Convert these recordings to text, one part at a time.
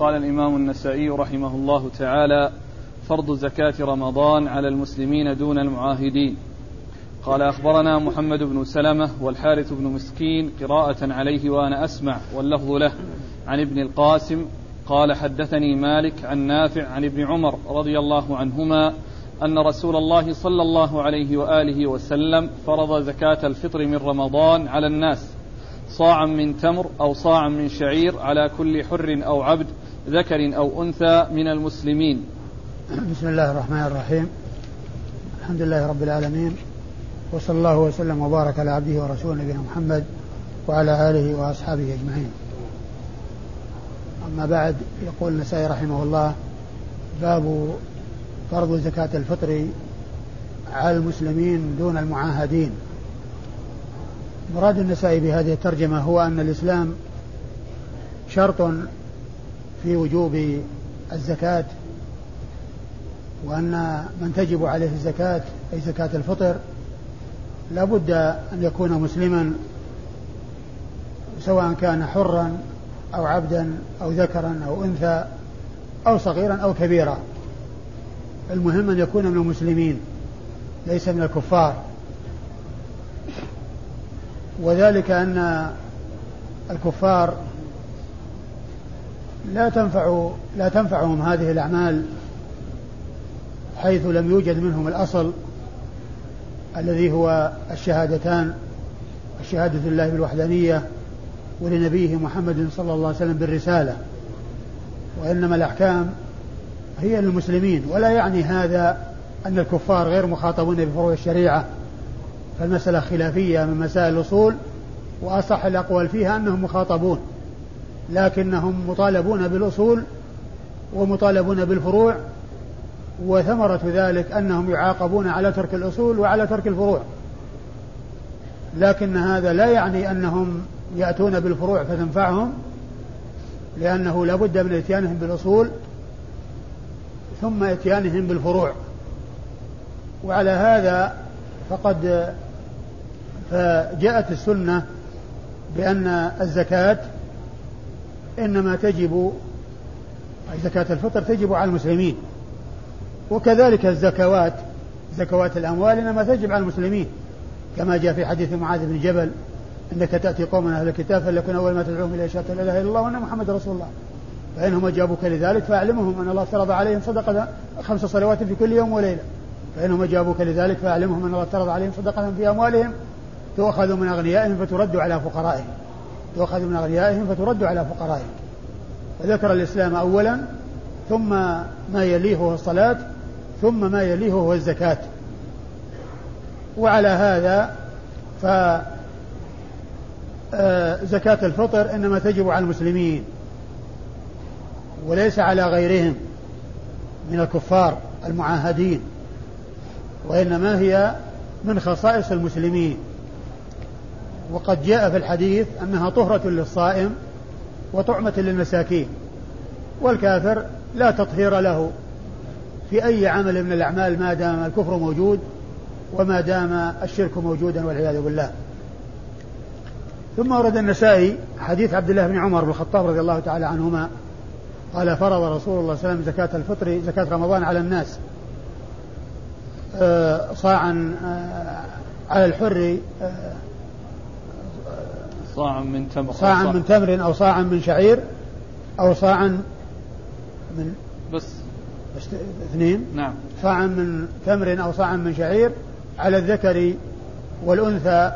قال الإمام النسائي رحمه الله تعالى فرض زكاة رمضان على المسلمين دون المعاهدين. قال أخبرنا محمد بن سلمة والحارث بن مسكين قراءة عليه وأنا أسمع واللفظ له. عن ابن القاسم قال حدثني مالك عن نافع عن ابن عمر رضي الله عنهما أن رسول الله صلى الله عليه وآله وسلم فرض زكاة الفطر من رمضان على الناس صاعا من تمر أو صاعا من شعير على كل حر أو عبد ذكر أو أنثى من المسلمين. بسم الله الرحمن الرحيم. الحمد لله رب العالمين. وصلى الله وسلم وبارك على عبده ورسوله نبينا محمد وعلى آله وأصحابه أجمعين. أما بعد يقول النسائي رحمه الله باب فرض زكاة الفطر على المسلمين دون المعاهدين. مراد النسائي بهذه الترجمة هو أن الإسلام شرط في وجوب الزكاة وأن من تجب عليه الزكاة أي زكاة الفطر لا بد أن يكون مسلما سواء كان حرا أو عبدا أو ذكرا أو أنثى أو صغيرا أو كبيرا. المهم أن يكون من المسلمين ليس من الكفار. وذلك أن الكفار لا تنفع لا تنفعهم هذه الأعمال حيث لم يوجد منهم الأصل الذي هو الشهادتان الشهادة لله بالوحدانية ولنبيه محمد صلى الله عليه وسلم بالرسالة. وإنما الأحكام هي للمسلمين ولا يعني هذا أن الكفار غير مخاطبون بفروع الشريعة. فالمسألة خلافية من مسائل الأصول وأصح الأقوال فيها أنهم مخاطبون لكنهم مطالبون بالأصول ومطالبون بالفروع وثمرة ذلك أنهم يعاقبون على ترك الأصول وعلى ترك الفروع. لكن هذا لا يعني أنهم يأتون بالفروع فتنفعهم لأنه لا بد من إتيانهم بالأصول ثم إتيانهم بالفروع. وعلى هذا فقد فجاءت السنة بأن الزكاة إنما تجب زكاة الفطر تجب على المسلمين وكذلك الزكوات زكوات الأموال إنما تجب على المسلمين. كما جاء في حديث معاذ بن جبل إنك تأتي قوما أهل الكتاب فليكن أول ما تدعوهم إلى شهادة لا إله إلا الله وأن محمد رسول الله. فإنهم أجابوك لذلك فأعلمهم أن الله افترض عليهم صدقة خمس صلوات في كل يوم وليلة. فإنهم أجابوك لذلك فأعلمهم أن الله افترض عليهم صدقة في أموالهم تؤخذ من أغنيائهم فترد على فقرائهم. تؤخذ من أغنيائهم فترد على فقرائهم. وذكر الإسلام اولا ثم ما يليه هو الصلاة ثم ما يليه هو الزكاة. وعلى هذا ف آه، زكاة الفطر إنما تجب على المسلمين وليس على غيرهم من الكفار المعاهدين وإنما هي من خصائص المسلمين. وقد جاء في الحديث أنها طهرة للصائم وطعمة للمساكين والكافر لا تطهير له. في أي عمل من الأعمال ما دام الكفر موجود وما دام الشرك موجودا والعياذ بالله. ثم ورد النسائي حديث عبد الله بن عمر بن الخطاب رضي الله تعالى عنهما قال فرض رسول الله صلى الله عليه وسلم زكاة الفطر زكاة رمضان على الناس آه، صاعا آه، على الحر صاعا من تمر صاعا من تمر أو صاعا من شعير أو صاعا من بس. بس اثنين. نعم. صاعا من تمر أو صاعا من شعير على الذكر والأنثى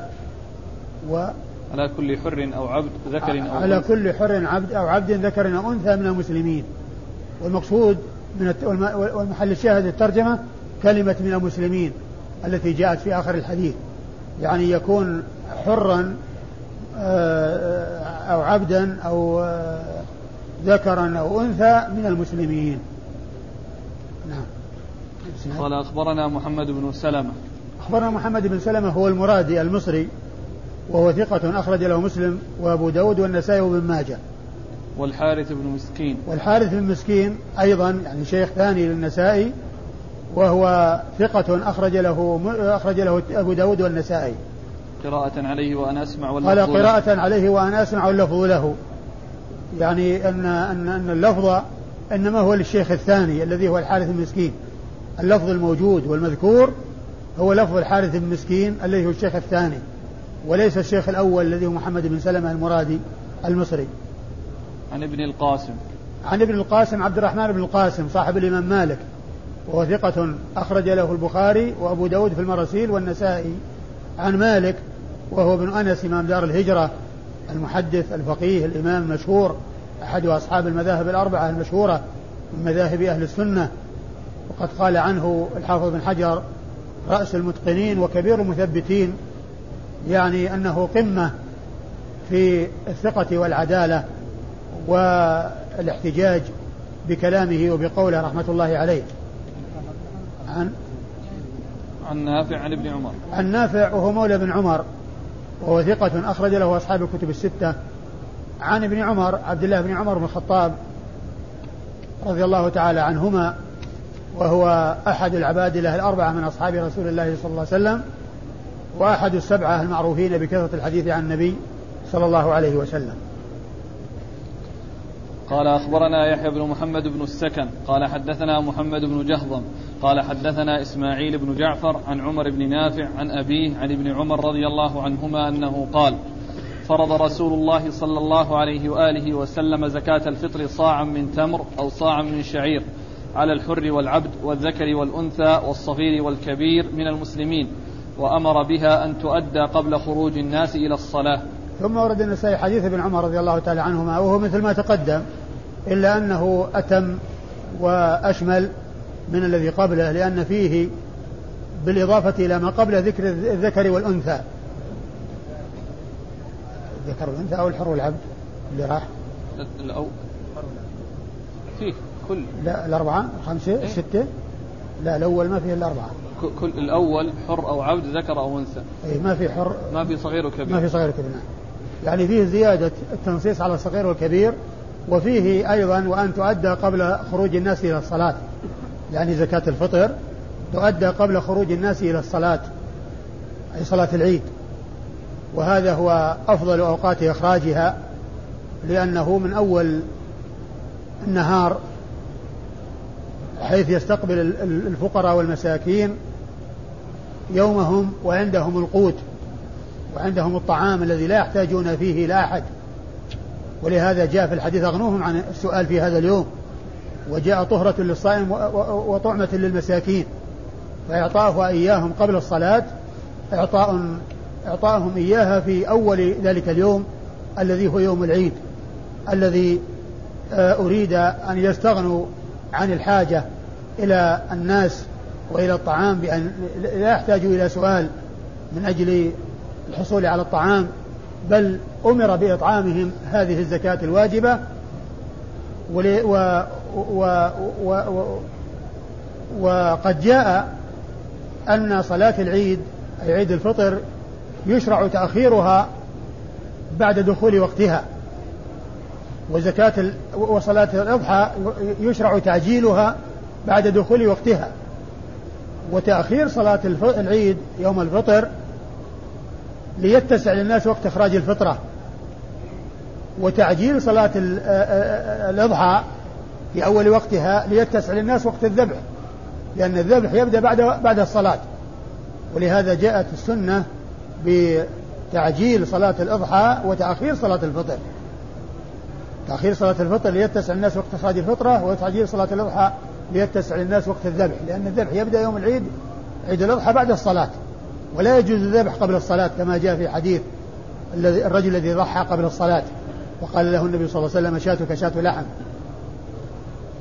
و على كل حر أو عبد ذكر أو على أنثى. كل حر عبد أو عبد ذكر أو أنثى من المسلمين. والمقصود من والمحل الشاهد الترجمة كلمة من المسلمين التي جاءت في آخر الحديث. يعني يكون حرا أو عبدا أو آه، ذكرا أو أنثى من المسلمين. نعم. قال أخبرنا محمد بن سلمة. أخبرنا محمد بن سلمة هو المرادي المصري وهو ثقة أخرج له مسلم وأبو داود والنسائي وابن ماجه. والحارث بن مسكين. والحارث بن مسكين أيضا يعني شيخ ثاني للنسائي وهو ثقة أخرج له أخرج له أبو داود قراءة عليه وأنا أسمع واللفظ قال قراءة عليه وأنا أسمع واللفظ له. يعني أن أن أن اللفظ إنما هو للشيخ الثاني الذي هو الحارث المسكين. اللفظ الموجود والمذكور هو لفظ الحارث المسكين الذي هو الشيخ الثاني وليس الشيخ الأول الذي هو محمد بن سلمة المرادي المصري. عن ابن القاسم. عن ابن القاسم عبد الرحمن بن القاسم صاحب الإمام مالك وهو ثقة أخرج له البخاري وأبو داود في المراسيل والنسائي. عن مالك وهو ابن أنس إمام دار الهجرة المحدث الفقيه الإمام المشهور أحد أصحاب المذاهب الأربعة المشهورة من مذاهب أهل السنة. وقد قال عنه الحافظ بن حجر رأس المتقنين وكبير المثبتين يعني أنه قمة في الثقة والعدالة والاحتجاج بكلامه وبقوله رحمة الله عليه. عن؟ عن نافع عن ابن عمر. عن نافع وهو مولى بن عمر. وهو ثقة أخرج له أصحاب الكتب الستة. عن ابن عمر عبد الله بن عمر بن الخطاب رضي الله تعالى عنهما وهو أحد العبادلة الأربعة من أصحاب رسول الله صلى الله عليه وسلم وأحد السبعة المعروفين بكثرة الحديث عن النبي صلى الله عليه وسلم. قال أخبرنا يحيى بن محمد بن السكن قال حدثنا محمد بن جهضم قال حدثنا إسماعيل بن جعفر عن عمر بن نافع عن أبيه عن ابن عمر رضي الله عنهما أنه قال فرض رسول الله صلى الله عليه وآله وسلم زكاة الفطر صاعا من تمر أو صاعا من شعير على الحر والعبد والذكر والأنثى والصغير والكبير من المسلمين وأمر بها أن تؤدى قبل خروج الناس إلى الصلاة. ثم ورد النسائي حديث ابن عمر رضي الله تعالى عنهما وهو مثل ما تقدم إلا أنه أتم وأشمل من الذي قبله لأن فيه بالإضافة إلى ما قبل ذكر الذكر والأنثى. الذكر والأنثى أو الحر والعبد؟ اللي راح. الأو فيه كل. لا الأربعة خمسة إيه؟ ستة. لا الأول ما فيه إلا أربعة. كل الأول حر أو عبد ذكر أو أنثى. أي ما في حر. ما في صغير وكبير. ما في صغير وكبير نعم. يعني فيه زيادة التنصيص على الصغير والكبير وفيه أيضا وأن تؤدى قبل خروج الناس إلى الصلاة. يعني زكاة الفطر تؤدى قبل خروج الناس إلى الصلاة أي صلاة العيد. وهذا هو أفضل أوقات إخراجها لأنه من أول النهار حيث يستقبل الفقراء والمساكين يومهم وعندهم القوت وعندهم الطعام الذي لا يحتاجون فيه إلى أحد. ولهذا جاء في الحديث أغنوهم عن السؤال في هذا اليوم. وجاء طهرة للصائم وطعمة للمساكين. فإعطاؤها إياهم قبل الصلاة. إعطاء إعطاءهم إياها في أول ذلك اليوم الذي هو يوم العيد الذي آه، أريد أن يستغنوا عن الحاجة إلى الناس وإلى الطعام بأن لا يحتاجوا إلى سؤال من أجل الحصول على الطعام بل أمر بإطعامهم هذه الزكاة الواجبة. و و و وقد جاء أن صلاة العيد أي عيد الفطر يشرع تأخيرها بعد دخول وقتها. وزكاة وصلاة الأضحى يشرع تعجيلها بعد دخول وقتها. وتأخير صلاة العيد يوم الفطر ليتسع للناس وقت إخراج الفطرة. وتعجيل صلاة الأضحى في أول وقتها ليتسع للناس وقت الذبح لأن الذبح يبدأ بعد بعد الصلاة. ولهذا جاءت السنة بتعجيل صلاة الأضحى وتأخير صلاة الفطر. تأخير صلاة الفطر ليتسع الناس وقت إخراج الفطرة وتعجيل صلاة الأضحى ليتسع للناس وقت الذبح لأن الذبح يبدأ يوم العيد عيد الأضحى بعد الصلاة. ولا يجوز الذبح قبل الصلاة كما جاء في حديث الرجل الذي ضحى قبل الصلاة وقال له النبي صلى الله عليه وسلم شاتك شات لحم.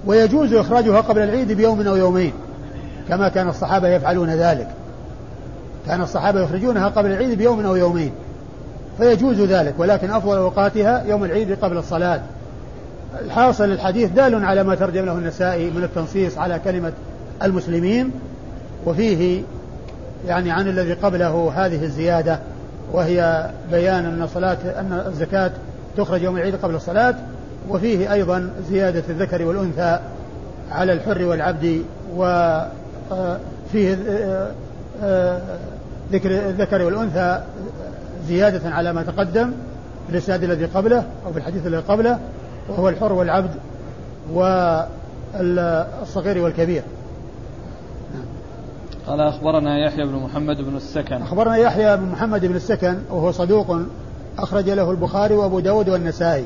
ويجوز إخراجها قبل العيد بيوم أو يومين كما كان الصحابة يفعلون ذلك. كان الصحابة يخرجونها قبل العيد بيوم أو يومين فيجوز ذلك ولكن أفضل أوقاتها يوم العيد قبل الصلاة. الحاصل الحديث دال على ما ترجم له النسائي من التنصيص على كلمة المسلمين وفيه يعني عن الذي قبله هذه الزيادة وهي بيان أن صلاة أن الزكاة تخرج يوم العيد قبل الصلاة وفيه أيضا زيادة الذكر والأنثى على الحر والعبد وفيه آه، آه، ذكر الذكر والأنثى زيادة على ما تقدم في الإسناد الذي قبله أو في الحديث الذي قبله وهو الحر والعبد والصغير والكبير. قال أخبرنا يحيى بن محمد بن السكن. أخبرنا يحيى بن محمد بن السكن وهو صدوق أخرج له البخاري وأبو داود والنسائي.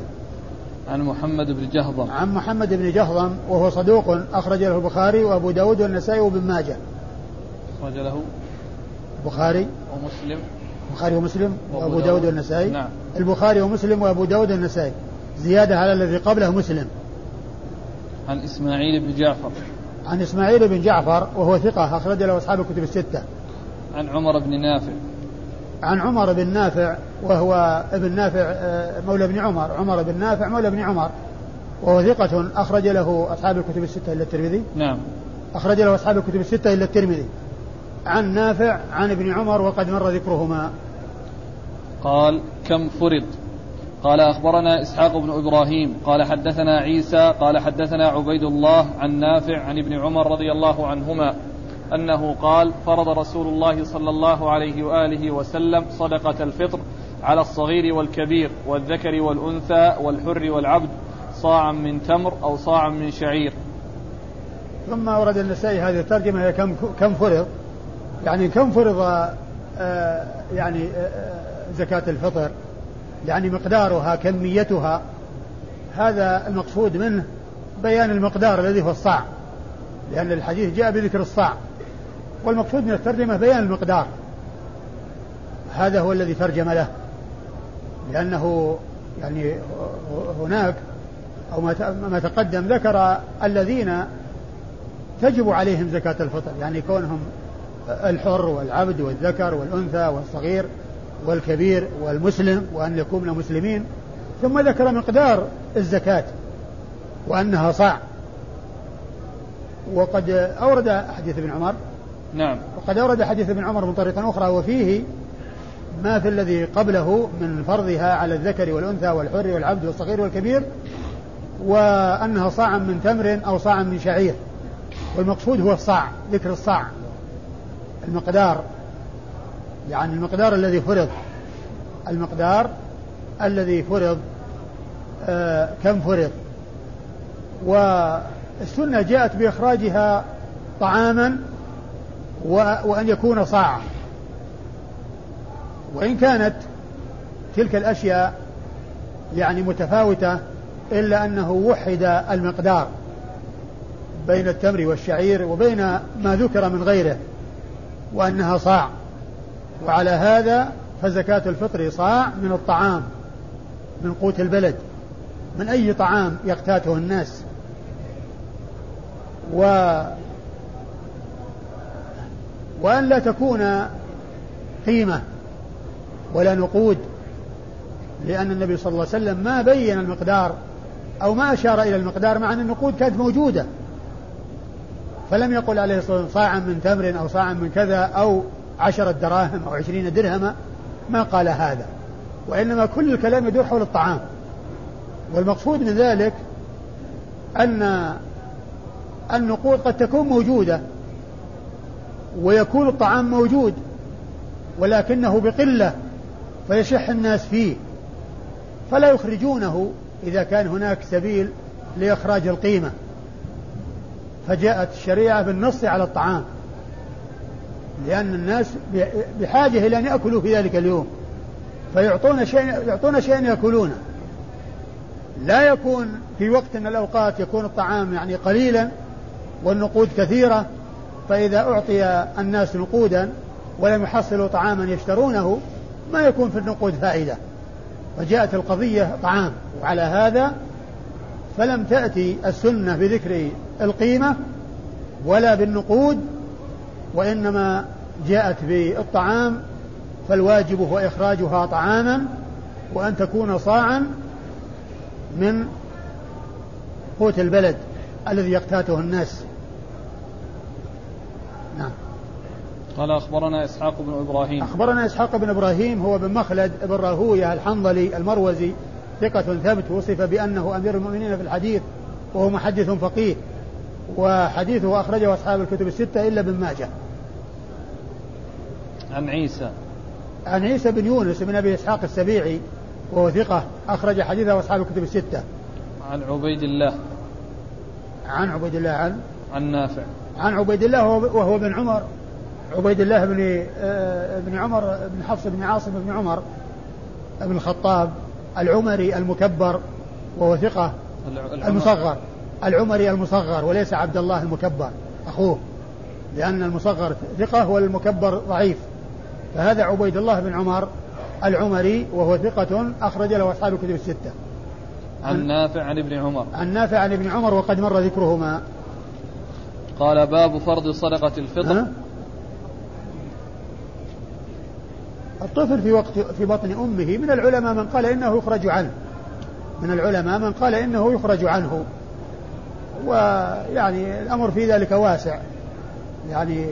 عن محمد بن جهضم. عن محمد بن جهضم وهو صدوق أخرج له البخاري وأبو داود والنسائي وابن ماجه. أخرج له البخاري؟ ومسلم. البخاري ومسلم وأبو داود والنسائي؟ نعم. البخاري ومسلم وأبو داود والنسائي. زيادة على الذي قبله مسلم. عن إسماعيل بن جعفر. عن إسماعيل بن جعفر وهو ثقة أخرج له أصحاب الكتب الستة. عن عمر بن نافع. عن عمر بن نافع وهو ابن نافع آه، مولى ابن عمر. عمر بن نافع مولى ابن عمر. وهو ثقة أخرج له أصحاب الكتب الستة إلا الترمذي. نعم. أخرج له أصحاب الكتب الستة إلا الترمذي. عن نافع عن ابن عمر وقد مر ذكرهما. قال كم فرض؟ قال أخبرنا إسحاق بن إبراهيم. قال حدثنا عيسى. قال حدثنا عبيد الله عن نافع عن ابن عمر رضي الله عنهما. أنه قال فرض رسول الله صلى الله عليه وآله وسلم صدقة الفطر على الصغير والكبير والذكر والأنثى والحر والعبد صاعا من تمر أو صاعا من شعير. ثم ورد النسائي هذه الترجمة هي كم كم فرض؟ يعني كم فرض آه يعني آه زكاة الفطر؟ يعني مقدارها كميتها؟ هذا المقصود منه بيان المقدار الذي هو الصاع لأن الحديث جاء بذكر الصاع. والمقصود من الترجمة بيان المقدار. هذا هو الذي ترجم له. لأنه يعني هناك أو ما تقدم ذكر الذين تجب عليهم زكاة الفطر يعني كونهم الحر والعبد والذكر والأنثى والصغير والكبير والمسلم وأن يكونوا مسلمين ثم ذكر مقدار الزكاة وأنها صاع. وقد أورد حديث ابن عمر نعم. وقد أورد حديث ابن عمر من طريقة أخرى وفيه ما في الذي قبله من فرضها على الذكر والأنثى والحر والعبد والصغير والكبير وأنها صاعا من تمر أو صاعا من شعير. والمقصود هو الصاع ذكر الصاع. المقدار يعني المقدار الذي فرض. المقدار الذي فرض آه كم فرض. والسنة جاءت بإخراجها طعاما وأن يكون صاعا. وإن كانت تلك الأشياء يعني متفاوتة إلا أنه وحد المقدار بين التمر والشعير وبين ما ذكر من غيره وأنها صاع. وعلى هذا فزكاة الفطر صاع من الطعام من قوت البلد من أي طعام يقتاته الناس. و وأن لا تكون قيمة ولا نقود لأن النبي صلى الله عليه وسلم ما بين المقدار أو ما أشار إلى المقدار مع أن النقود كانت موجودة. فلم يقل عليه الصلاة والسلام صاعا من تمر أو صاعا من كذا أو عشرة دراهم أو عشرين درهما ما قال هذا. وإنما كل الكلام يدور حول الطعام. والمقصود من ذلك أن النقود قد تكون موجودة. ويكون الطعام موجود ولكنه بقلة فيشح الناس فيه. فلا يخرجونه إذا كان هناك سبيل لإخراج القيمة. فجاءت الشريعة بالنص على الطعام لأن الناس بحاجة إلى أن يأكلوا في ذلك اليوم فيعطون شيء يعطون شيئا يأكلونه. لا يكون في وقت من الأوقات يكون الطعام يعني قليلا والنقود كثيرة فإذا أعطي الناس نقودا ولم يحصلوا طعاما يشترونه ما يكون في النقود فائدة. وجاءت القضية طعام وعلى هذا فلم تأتي السنة بذكر القيمة ولا بالنقود وإنما جاءت بالطعام فالواجب هو إخراجها طعاما وأن تكون صاعا من قوت البلد الذي يقتاته الناس نعم قال أخبرنا إسحاق بن إبراهيم. أخبرنا إسحاق بن إبراهيم هو بن مخلد بن راهوية الحنظلي المروزي ثقة ثبت وصف بأنه أمير المؤمنين في الحديث وهو محدث فقيه وحديثه أخرجه أصحاب الكتب الستة إلا ابن ماجه. عن عيسى. عن عيسى بن يونس بن أبي إسحاق السبيعي وهو ثقة أخرج حديثه أصحاب الكتب الستة. عن عبيد الله. عن عبيد الله عن؟ عن نافع. عن عبيد الله وهو ابن عمر. عبيد الله بن آه، ابن عمر بن حفص بن عاصم بن عمر بن الخطاب العمري المكبر وهو ثقة المصغر. العمري المصغر وليس عبد الله المكبر أخوه لأن المصغر ثقة والمكبر ضعيف. فهذا عبيد الله بن عمر العمري وهو ثقة أخرج له أصحاب الكتب الستة. عن نافع عن ابن عمر. عن نافع عن ابن عمر وقد مر ذكرهما. قال باب فرض صدقة الفطر. الطفل في وقت في بطن أمه من العلماء من قال إنه يخرج عنه. من العلماء من قال إنه يخرج عنه. ويعني الأمر في ذلك واسع. يعني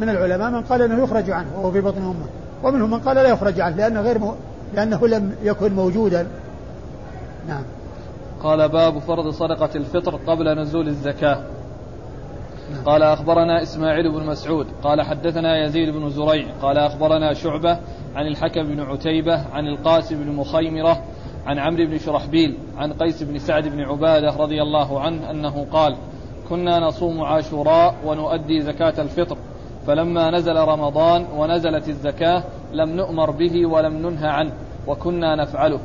من العلماء من قال إنه يخرج عنه وهو في بطن أمه. ومنهم من قال لا يخرج عنه لأنه غير م... لأنه لم يكن موجودا. نعم. قال باب فرض صدقة الفطر قبل نزول الزكاة. قال أخبرنا إسماعيل بن مسعود قال حدثنا يزيد بن زريع قال أخبرنا شعبة عن الحكم بن عتيبة عن القاسم بن مخيمرة عن عمرو بن شرحبيل عن قيس بن سعد بن عبادة رضي الله عنه أنه قال كنا نصوم عاشوراء ونؤدي زكاة الفطر فلما نزل رمضان ونزلت الزكاة لم نؤمر به ولم ننهى عنه وكنا نفعله.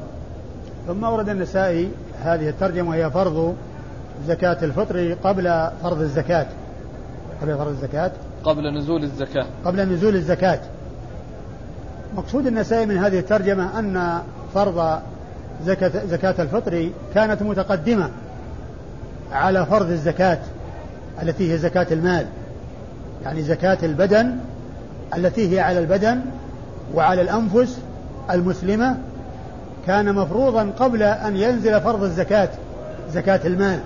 ثم ورد النسائي هذه الترجمة وهي فرض زكاة الفطر قبل فرض الزكاة. قبل فرض الزكاة؟ قبل نزول الزكاة. قبل نزول الزكاة. مقصود النسائي من هذه الترجمة أن فرض زكاة, زكاة الفطر كانت متقدمة على فرض الزكاة التي هي زكاة المال يعني زكاة البدن التي هي على البدن وعلى الأنفس المسلمة كان مفروضا قبل أن ينزل فرض الزكاة زكاة المال.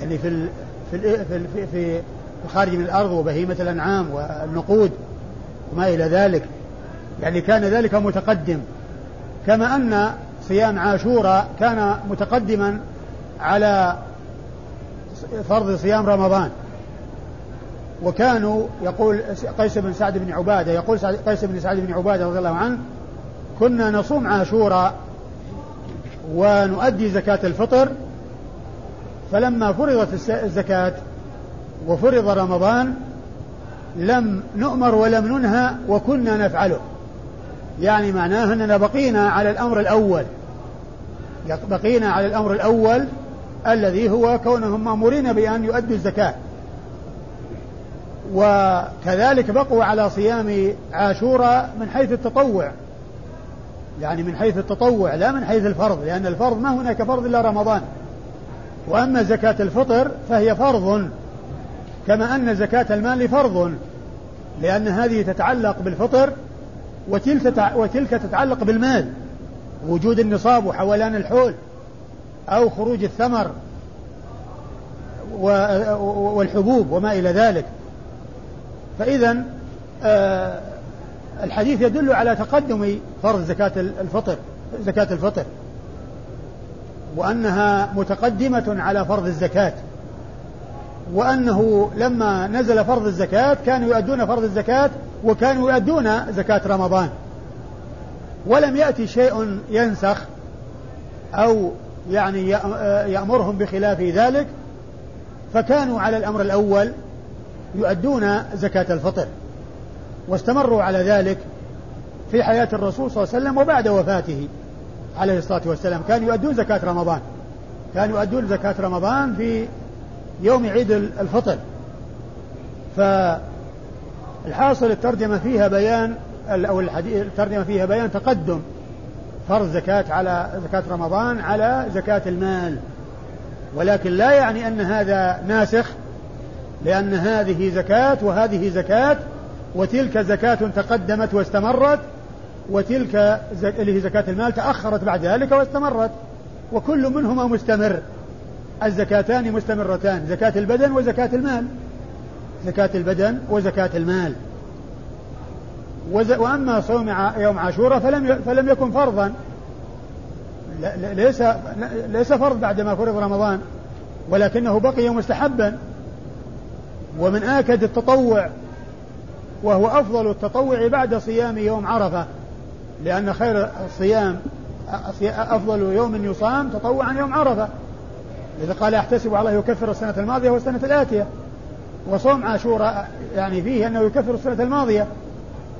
يعني في في في في الخارج من الأرض وبهيمة الأنعام والنقود وما إلى ذلك. يعني كان ذلك متقدم. كما أن صيام عاشوراء كان متقدما على فرض صيام رمضان. وكانوا يقول قيس بن سعد بن عبادة يقول قيس بن سعد بن عبادة رضي الله عنه كنا نصوم عاشوراء ونؤدي زكاة الفطر فلما فرضت الزكاة وفرض رمضان لم نؤمر ولم ننهى وكنا نفعله. يعني معناه أننا بقينا على الأمر الأول. بقينا على الأمر الأول الذي هو كونهم مأمورين بأن يؤدوا الزكاة. وكذلك بقوا على صيام عاشوراء من حيث التطوع. يعني من حيث التطوع لا من حيث الفرض لأن الفرض ما هناك فرض إلا رمضان. وأما زكاة الفطر فهي فرض. كما أن زكاة المال فرض لأن هذه تتعلق بالفطر وتلك وتلك تتعلق بالمال وجود النصاب وحولان الحول أو خروج الثمر والحبوب وما إلى ذلك. فإذا آه، الحديث يدل على تقدم فرض زكاة الفطر زكاة الفطر وأنها متقدمة على فرض الزكاة. وأنه لما نزل فرض الزكاة كانوا يؤدون فرض الزكاة وكانوا يؤدون زكاة رمضان. ولم يأتي شيء ينسخ أو يعني يأمرهم بخلاف ذلك فكانوا على الأمر الأول يؤدون زكاة الفطر. واستمروا على ذلك في حياة الرسول صلى الله عليه وسلم وبعد وفاته عليه الصلاة والسلام. كانوا يؤدون زكاة رمضان. كانوا يؤدون زكاة رمضان في يوم عيد الفطر. فالحاصل الترجمة فيها بيان أو الترجمة فيها بيان تقدم. فرض زكاة على زكاة رمضان على زكاة المال. ولكن لا يعني أن هذا ناسخ لأن هذه زكاة وهذه زكاة وتلك زكاة تقدمت واستمرت وتلك اللي هي زكاة المال تأخرت بعد ذلك واستمرت وكل منهما مستمر. الزكاتان مستمرتان زكاة البدن وزكاة المال. زكاة البدن وزكاة المال. وأما صوم يوم عاشوراء فلم فلم يكن فرضا. ليس ليس فرض بعدما فرض رمضان ولكنه بقي مستحبا. ومن آكد التطوع وهو أفضل التطوع بعد صيام يوم عرفة لأن خير الصيام أفضل يوم يصام تطوعا يوم عرفة. إذا قال أحتسب على الله يكفر السنة الماضية والسنة الآتية. وصوم عاشوراء يعني فيه أنه يكفر السنة الماضية.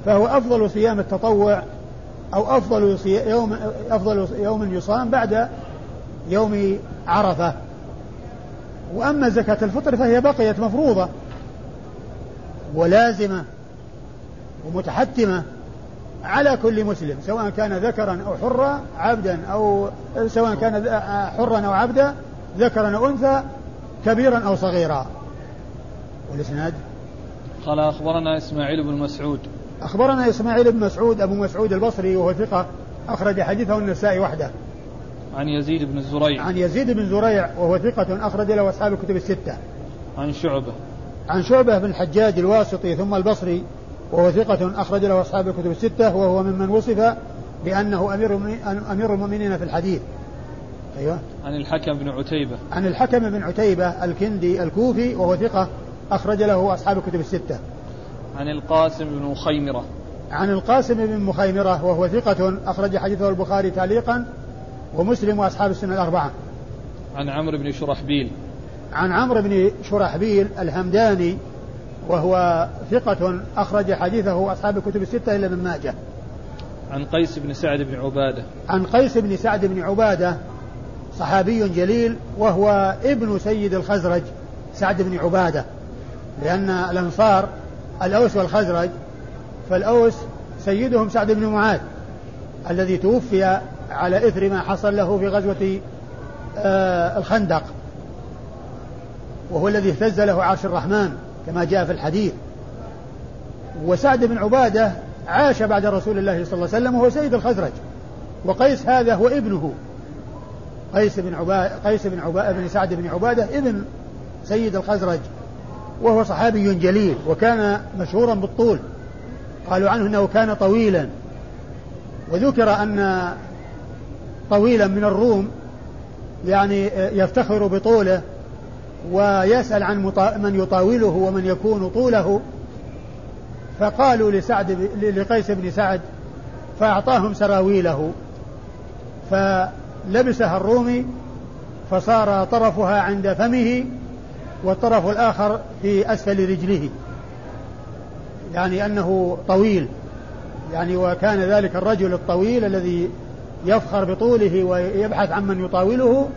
فهو أفضل صيام التطوع أو أفضل يوم أفضل يوم يصام بعد يوم عرفة. وأما زكاة الفطر فهي بقيت مفروضة ولازمة ومتحتمة على كل مسلم سواء كان ذكرا أو حرا عبدا أو سواء كان حرا أو عبدا ذكرا أو أنثى كبيرا أو صغيرا. والإسناد؟ قال أخبرنا إسماعيل بن مسعود. أخبرنا إسماعيل بن مسعود أبو مسعود البصري وهو ثقة أخرج حديثه النسائي وحده. عن يزيد بن زريع عن يزيد بن زريع وهو ثقة أخرج له أصحاب الكتب الستة. عن شعبة. عن شعبة بن الحجاج الواسطي ثم البصري وهو ثقة أخرج له أصحاب الكتب الستة وهو ممن وصف بأنه أمير أمير المؤمنين في الحديث. أيوه. عن الحكم بن عتيبة. عن الحكم بن عتيبة الكندي الكوفي وهو ثقة أخرج له أصحاب الكتب الستة. عن القاسم بن مخيمرة. عن القاسم بن مخيمرة وهو ثقة أخرج حديثه البخاري تعليقا ومسلم وأصحاب السنة الأربعة. عن عمرو بن شرحبيل. عن عمرو بن شرحبيل الهمداني وهو ثقة أخرج حديثه أصحاب الكتب الستة إلا من ماجه. عن قيس بن سعد بن عبادة. عن قيس بن سعد بن عبادة صحابي جليل وهو ابن سيد الخزرج سعد بن عبادة لأن الأنصار الأوس والخزرج فالأوس سيدهم سعد بن معاذ الذي توفي على إثر ما حصل له في غزوة آه الخندق وهو الذي اهتز له عرش الرحمن كما جاء في الحديث. وسعد بن عبادة عاش بعد رسول الله صلى الله عليه وسلم وهو سيد الخزرج وقيس هذا هو ابنه. قيس بن عبادة قيس بن عبادة بن سعد بن عبادة ابن سيد الخزرج وهو صحابي جليل وكان مشهورا بالطول. قالوا عنه إنه كان طويلا. وذكر أن طويلا من الروم يعني يفتخر بطوله ويسأل عن من يطاوله ومن يكون طوله. فقالوا لسعد لقيس بن سعد فأعطاهم سراويله. فلبسها الرومي فصار طرفها عند فمه والطرف الآخر في أسفل رجله. يعني أنه طويل. يعني وكان ذلك الرجل الطويل الذي يفخر بطوله ويبحث عن من يطاوله.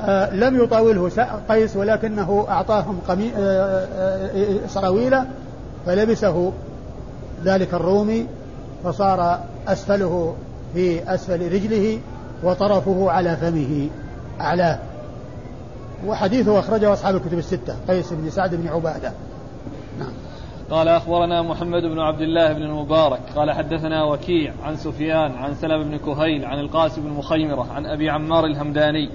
آه لم يطاوله قيس ولكنه أعطاهم قمي... آه آه سراويله فلبسه ذلك الرومي فصار أسفله في أسفل رجله. وطرفه على فمه أعلاه وحديثه أخرجه أصحاب الكتب الستة قيس بن سعد بن عبادة. نعم. قال أخبرنا محمد بن عبد الله بن المبارك قال حدثنا وكيع عن سفيان عن سلم بن كهيل عن القاسم بن مخيمرة عن أبي عمار الهمداني.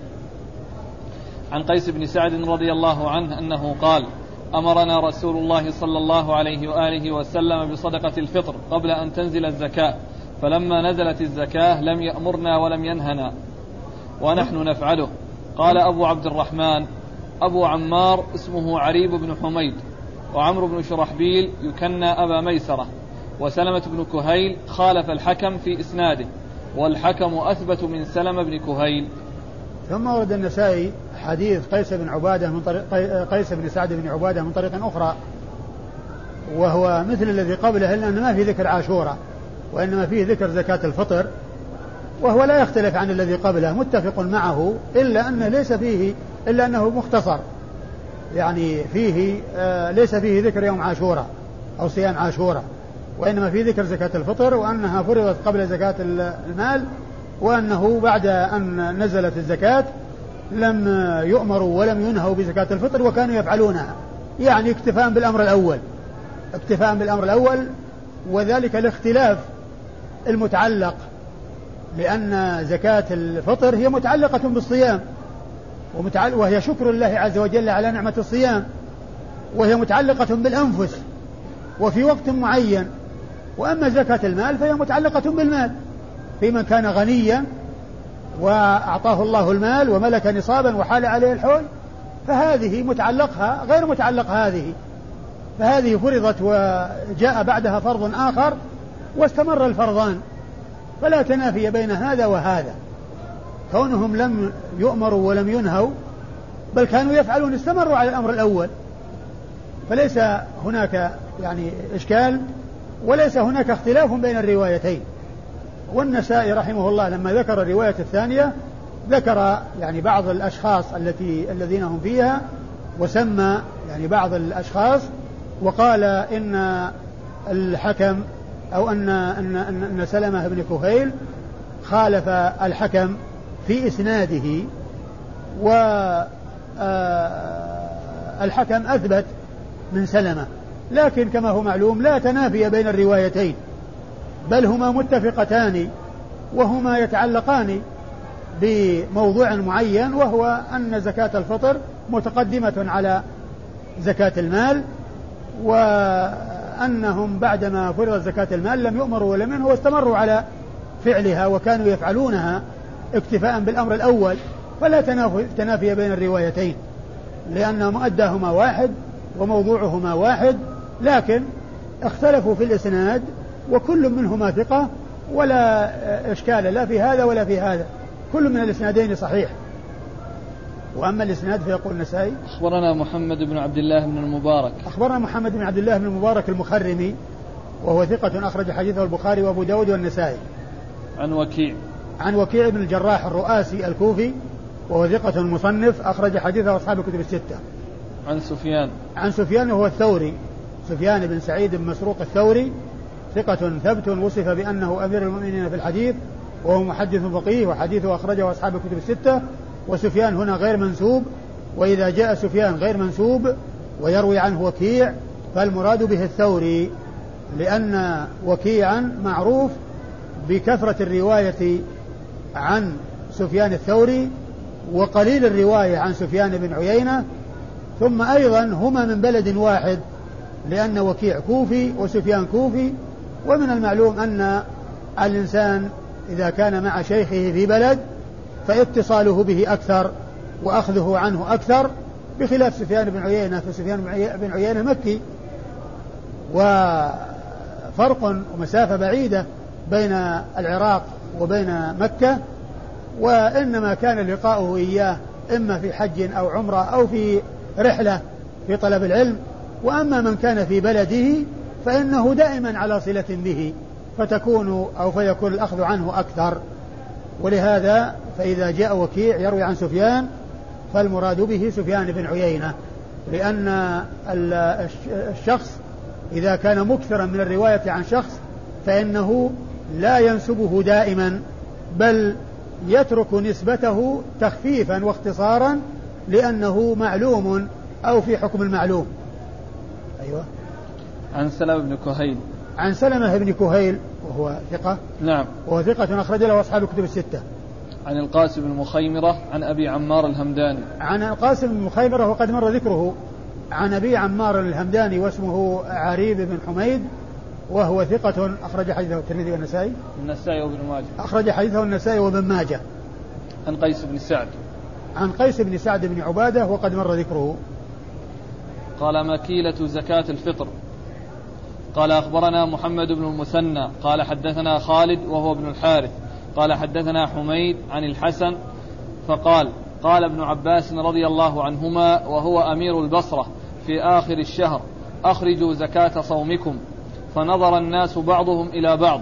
عن قيس بن سعد رضي الله عنه أنه قال أمرنا رسول الله صلى الله عليه وآله وسلم بصدقة الفطر قبل أن تنزل الزكاة. فلما نزلت الزكاة لم يأمرنا ولم ينهنا ونحن نفعله. قال أبو عبد الرحمن أبو عمار اسمه عريب بن حميد وعمرو بن شرحبيل يكنى أبا ميسرة وسلمة بن كهيل خالف الحكم في إسناده والحكم أثبت من سلمة بن كهيل. ثم ورد النسائي حديث قيس بن عبادة من طريق قيس بن سعد بن عبادة من طريق أخرى وهو مثل الذي قبله إلا أنه ما في ذكر عاشورة. وإنما فيه ذكر زكاة الفطر وهو لا يختلف عن الذي قبله متفق معه إلا أنه ليس فيه إلا أنه مختصر. يعني فيه آه ليس فيه ذكر يوم عاشوراء أو صيام عاشوراء وإنما فيه ذكر زكاة الفطر وأنها فرضت قبل زكاة المال وأنه بعد أن نزلت الزكاة لم يؤمروا ولم ينهوا بزكاة الفطر وكانوا يفعلونها. يعني اكتفاء بالأمر الأول. اكتفاء بالأمر الأول وذلك الاختلاف المتعلق لأن زكاة الفطر هي متعلقة بالصيام وهي شكر الله عز وجل على نعمة الصيام وهي متعلقة بالأنفس وفي وقت معين. وأما زكاة المال فهي متعلقة بالمال. في من كان غنيا وأعطاه الله المال وملك نصابا وحال عليه الحول فهذه متعلقها غير متعلق هذه. فهذه فرضت وجاء بعدها فرض آخر واستمر الفرضان. فلا تنافي بين هذا وهذا. كونهم لم يؤمروا ولم ينهوا بل كانوا يفعلون استمروا على الأمر الأول. فليس هناك يعني إشكال وليس هناك اختلاف بين الروايتين. والنسائي رحمه الله لما ذكر الرواية الثانية ذكر يعني بعض الأشخاص التي الذين هم فيها وسمى يعني بعض الأشخاص وقال إن الحكم أو أن أن أن سلمة بن كهيل خالف الحكم في إسناده و آه، الحكم أثبت من سلمة. لكن كما هو معلوم لا تنافي بين الروايتين بل هما متفقتان وهما يتعلقان بموضوع معين وهو أن زكاة الفطر متقدمة على زكاة المال وأنهم بعدما فرضت زكاة المال لم يؤمروا ولم ينهوا واستمروا على فعلها وكانوا يفعلونها اكتفاء بالأمر الأول. فلا تنافي بين الروايتين لأن مؤداهما واحد وموضوعهما واحد. لكن اختلفوا في الإسناد وكل منهما ثقة ولا إشكال لا في هذا ولا في هذا. كل من الإسنادين صحيح. وأما الإسناد فيقول النسائي أخبرنا محمد بن عبد الله بن المبارك. أخبرنا محمد بن عبد الله بن المبارك المخرمي وهو ثقة أخرج حديثه البخاري وأبو داود والنسائي. عن وكيع. عن وكيع بن الجراح الرؤاسي الكوفي وهو ثقة مصنف أخرج حديثه أصحاب الكتب الستة. عن سفيان. عن سفيان وهو الثوري سفيان بن سعيد بن مسروق الثوري ثقة ثبت وصف بأنه أمير المؤمنين في الحديث وهو محدث فقيه وحديثه أخرجه أصحاب الكتب الستة وسفيان هنا غير منسوب وإذا جاء سفيان غير منسوب ويروي عنه وكيع فالمراد به الثوري لأن وكيعا معروف بكثرة الرواية عن سفيان الثوري وقليل الرواية عن سفيان بن عيينة ثم أيضا هما من بلد واحد لأن وكيع كوفي وسفيان كوفي ومن المعلوم أن الإنسان إذا كان مع شيخه في بلد فاتصاله به أكثر وأخذه عنه أكثر بخلاف سفيان بن عيينة فسفيان بن عيينة مكي. وفرق ومسافة بعيدة بين العراق وبين مكة وإنما كان لقاؤه إياه إما في حج أو عمرة أو في رحلة في طلب العلم. وأما من كان في بلده فإنه دائما على صلة به فتكون أو فيكون الأخذ عنه أكثر. ولهذا فإذا جاء وكيع يروي عن سفيان فالمراد به سفيان بن عيينة لأن الشخص إذا كان مكثرا من الرواية عن شخص فإنه لا ينسبه دائما بل يترك نسبته تخفيفا واختصارا لأنه معلوم أو في حكم المعلوم. أيوة. عن سلمة بن كهيل. عن سلمة بن كهيل وهو ثقة. نعم. وهو ثقة أخرج له أصحاب الكتب الستة. عن القاسم بن مخيمرة عن أبي عمار الهمداني. عن القاسم بن مخيمرة وقد مر ذكره. عن أبي عمار الهمداني واسمه عريب بن حميد وهو ثقة أخرج حديثه الترمذي والنسائي. النسائي وابن ماجه. أخرج حديثه النسائي وابن ماجه. عن قيس بن سعد. عن قيس بن سعد بن عبادة وقد مر ذكره. قال مكيلة زكاة الفطر. قال أخبرنا محمد بن المثنى قال حدثنا خالد وهو ابن الحارث قال حدثنا حميد عن الحسن فقال قال ابن عباس رضي الله عنهما وهو أمير البصرة في آخر الشهر أخرجوا زكاة صومكم فنظر الناس بعضهم إلى بعض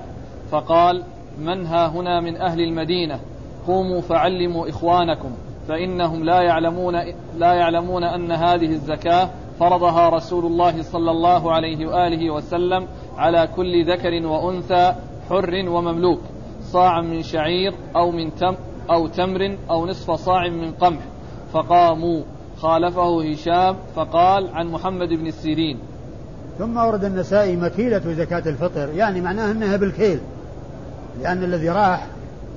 فقال من ها هنا من أهل المدينة؟ قوموا فعلموا إخوانكم فإنهم لا يعلمون لا يعلمون أن هذه الزكاة فرضها رسول الله صلى الله عليه وآله وسلم على كل ذكر وأنثى حر ومملوك صاعا من شعير أو من تم أو تمر أو نصف صاع من قمح. فقاموا. خالفه هشام فقال عن محمد بن السيرين. ثم ورد النسائي مكيلة زكاة الفطر يعني معناه أنها بالكيل. لأن الذي راح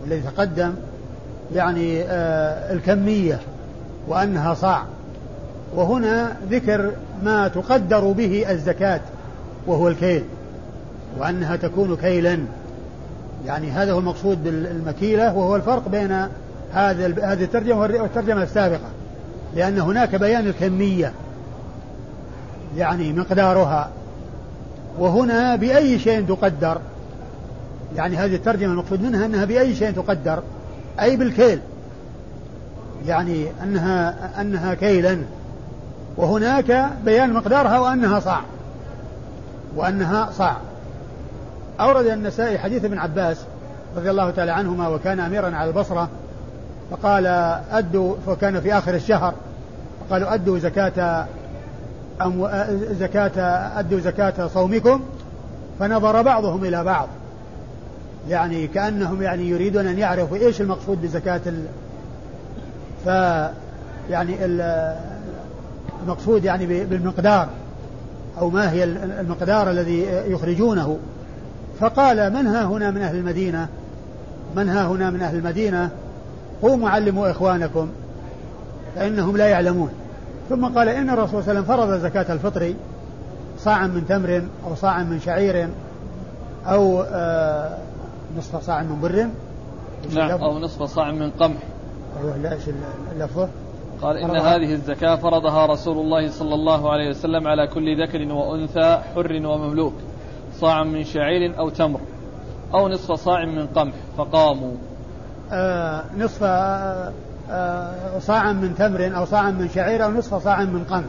والذي تقدم يعني آه الكمية وأنها صاع. وهنا ذكر ما تقدر به الزكاة وهو الكيل وأنها تكون كيلا. يعني هذا هو المقصود بالمكيلة وهو الفرق بين هذا هذه الترجمة والترجمة السابقة. لأن هناك بيان الكمية يعني مقدارها. وهنا بأي شيء تقدر يعني هذه الترجمة المقصود منها أنها بأي شيء تقدر أي بالكيل. يعني أنها أنها كيلا. وهناك بيان مقدارها وأنها صاع. وأنها صاع. أورد النسائي حديث ابن عباس رضي الله تعالى عنهما وكان أميرا على البصرة فقال أدوا فكان في آخر الشهر فقالوا أدوا زكاة أمو زكاة أدوا زكاة صومكم فنظر بعضهم إلى بعض. يعني كأنهم يعني يريدون أن يعرفوا إيش المقصود بزكاة ال ف يعني المقصود يعني بالمقدار أو ما هي المقدار الذي يخرجونه. فقال من ها هنا من أهل المدينة؟ من ها هنا من أهل المدينة؟ قوموا علموا إخوانكم فإنهم لا يعلمون. ثم قال إن الرسول صلى الله عليه وسلم فرض زكاة الفطر صاعا من تمر أو صاعا من شعير أو آه نصف صاع من بر. نعم أو نصف صاع من قمح. أيوه لا إيش اللفظة قال إن هذه الزكاة فرضها رسول الله صلى الله عليه وسلم على كل ذكر وأنثى حر ومملوك صاع من شعير أو تمر أو نصف صاع من قمح فقاموا. آه نصف آه آه صاع من تمر أو صاع من شعير أو نصف صاع من قمح.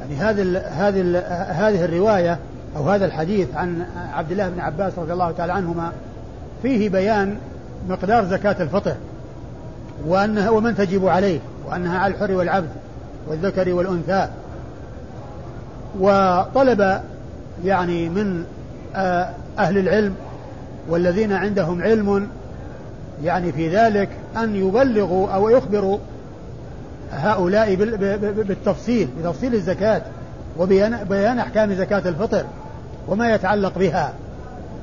يعني هذه هذه هذه الرواية أو هذا الحديث عن عبد الله بن عباس رضي الله تعالى عنهما فيه بيان مقدار زكاة الفطر وأنها ومن تجب عليه. وأنها على الحر والعبد والذكر والأنثى. وطلب يعني من آه، أهل العلم والذين عندهم علم يعني في ذلك أن يبلغوا أو يخبروا هؤلاء بالتفصيل بتفصيل الزكاة وبيان أحكام زكاة الفطر وما يتعلق بها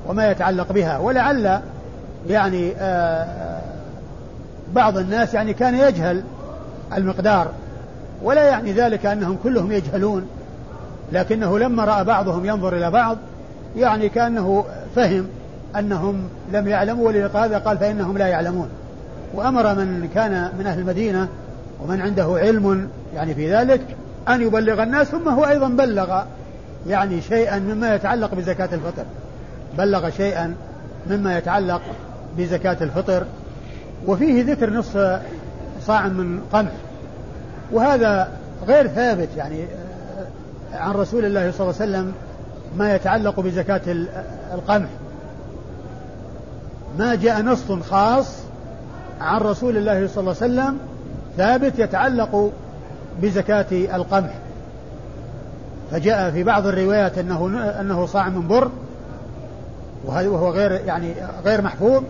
وما يتعلق بها. ولعل يعني آه، بعض الناس يعني كان يجهل المقدار. ولا يعني ذلك أنهم كلهم يجهلون لكنه لما رأى بعضهم ينظر إلى بعض يعني كأنه فهم أنهم لم يعلموا ولهذا قال فإنهم لا يعلمون. وأمر من كان من أهل المدينة ومن عنده علم يعني في ذلك أن يبلغ الناس ثم هو أيضا بلغ يعني شيئا مما يتعلق بزكاة الفطر. بلغ شيئا مما يتعلق بزكاة الفطر. وفيه ذكر نصف صاع من قمح. وهذا غير ثابت يعني آه، عن رسول الله صلى الله عليه وسلم ما يتعلق بزكاة القمح. ما جاء نص خاص عن رسول الله صلى الله عليه وسلم ثابت يتعلق بزكاة القمح. فجاء في بعض الروايات أنه أنه صاع من بر وهو غير يعني غير محفوظ.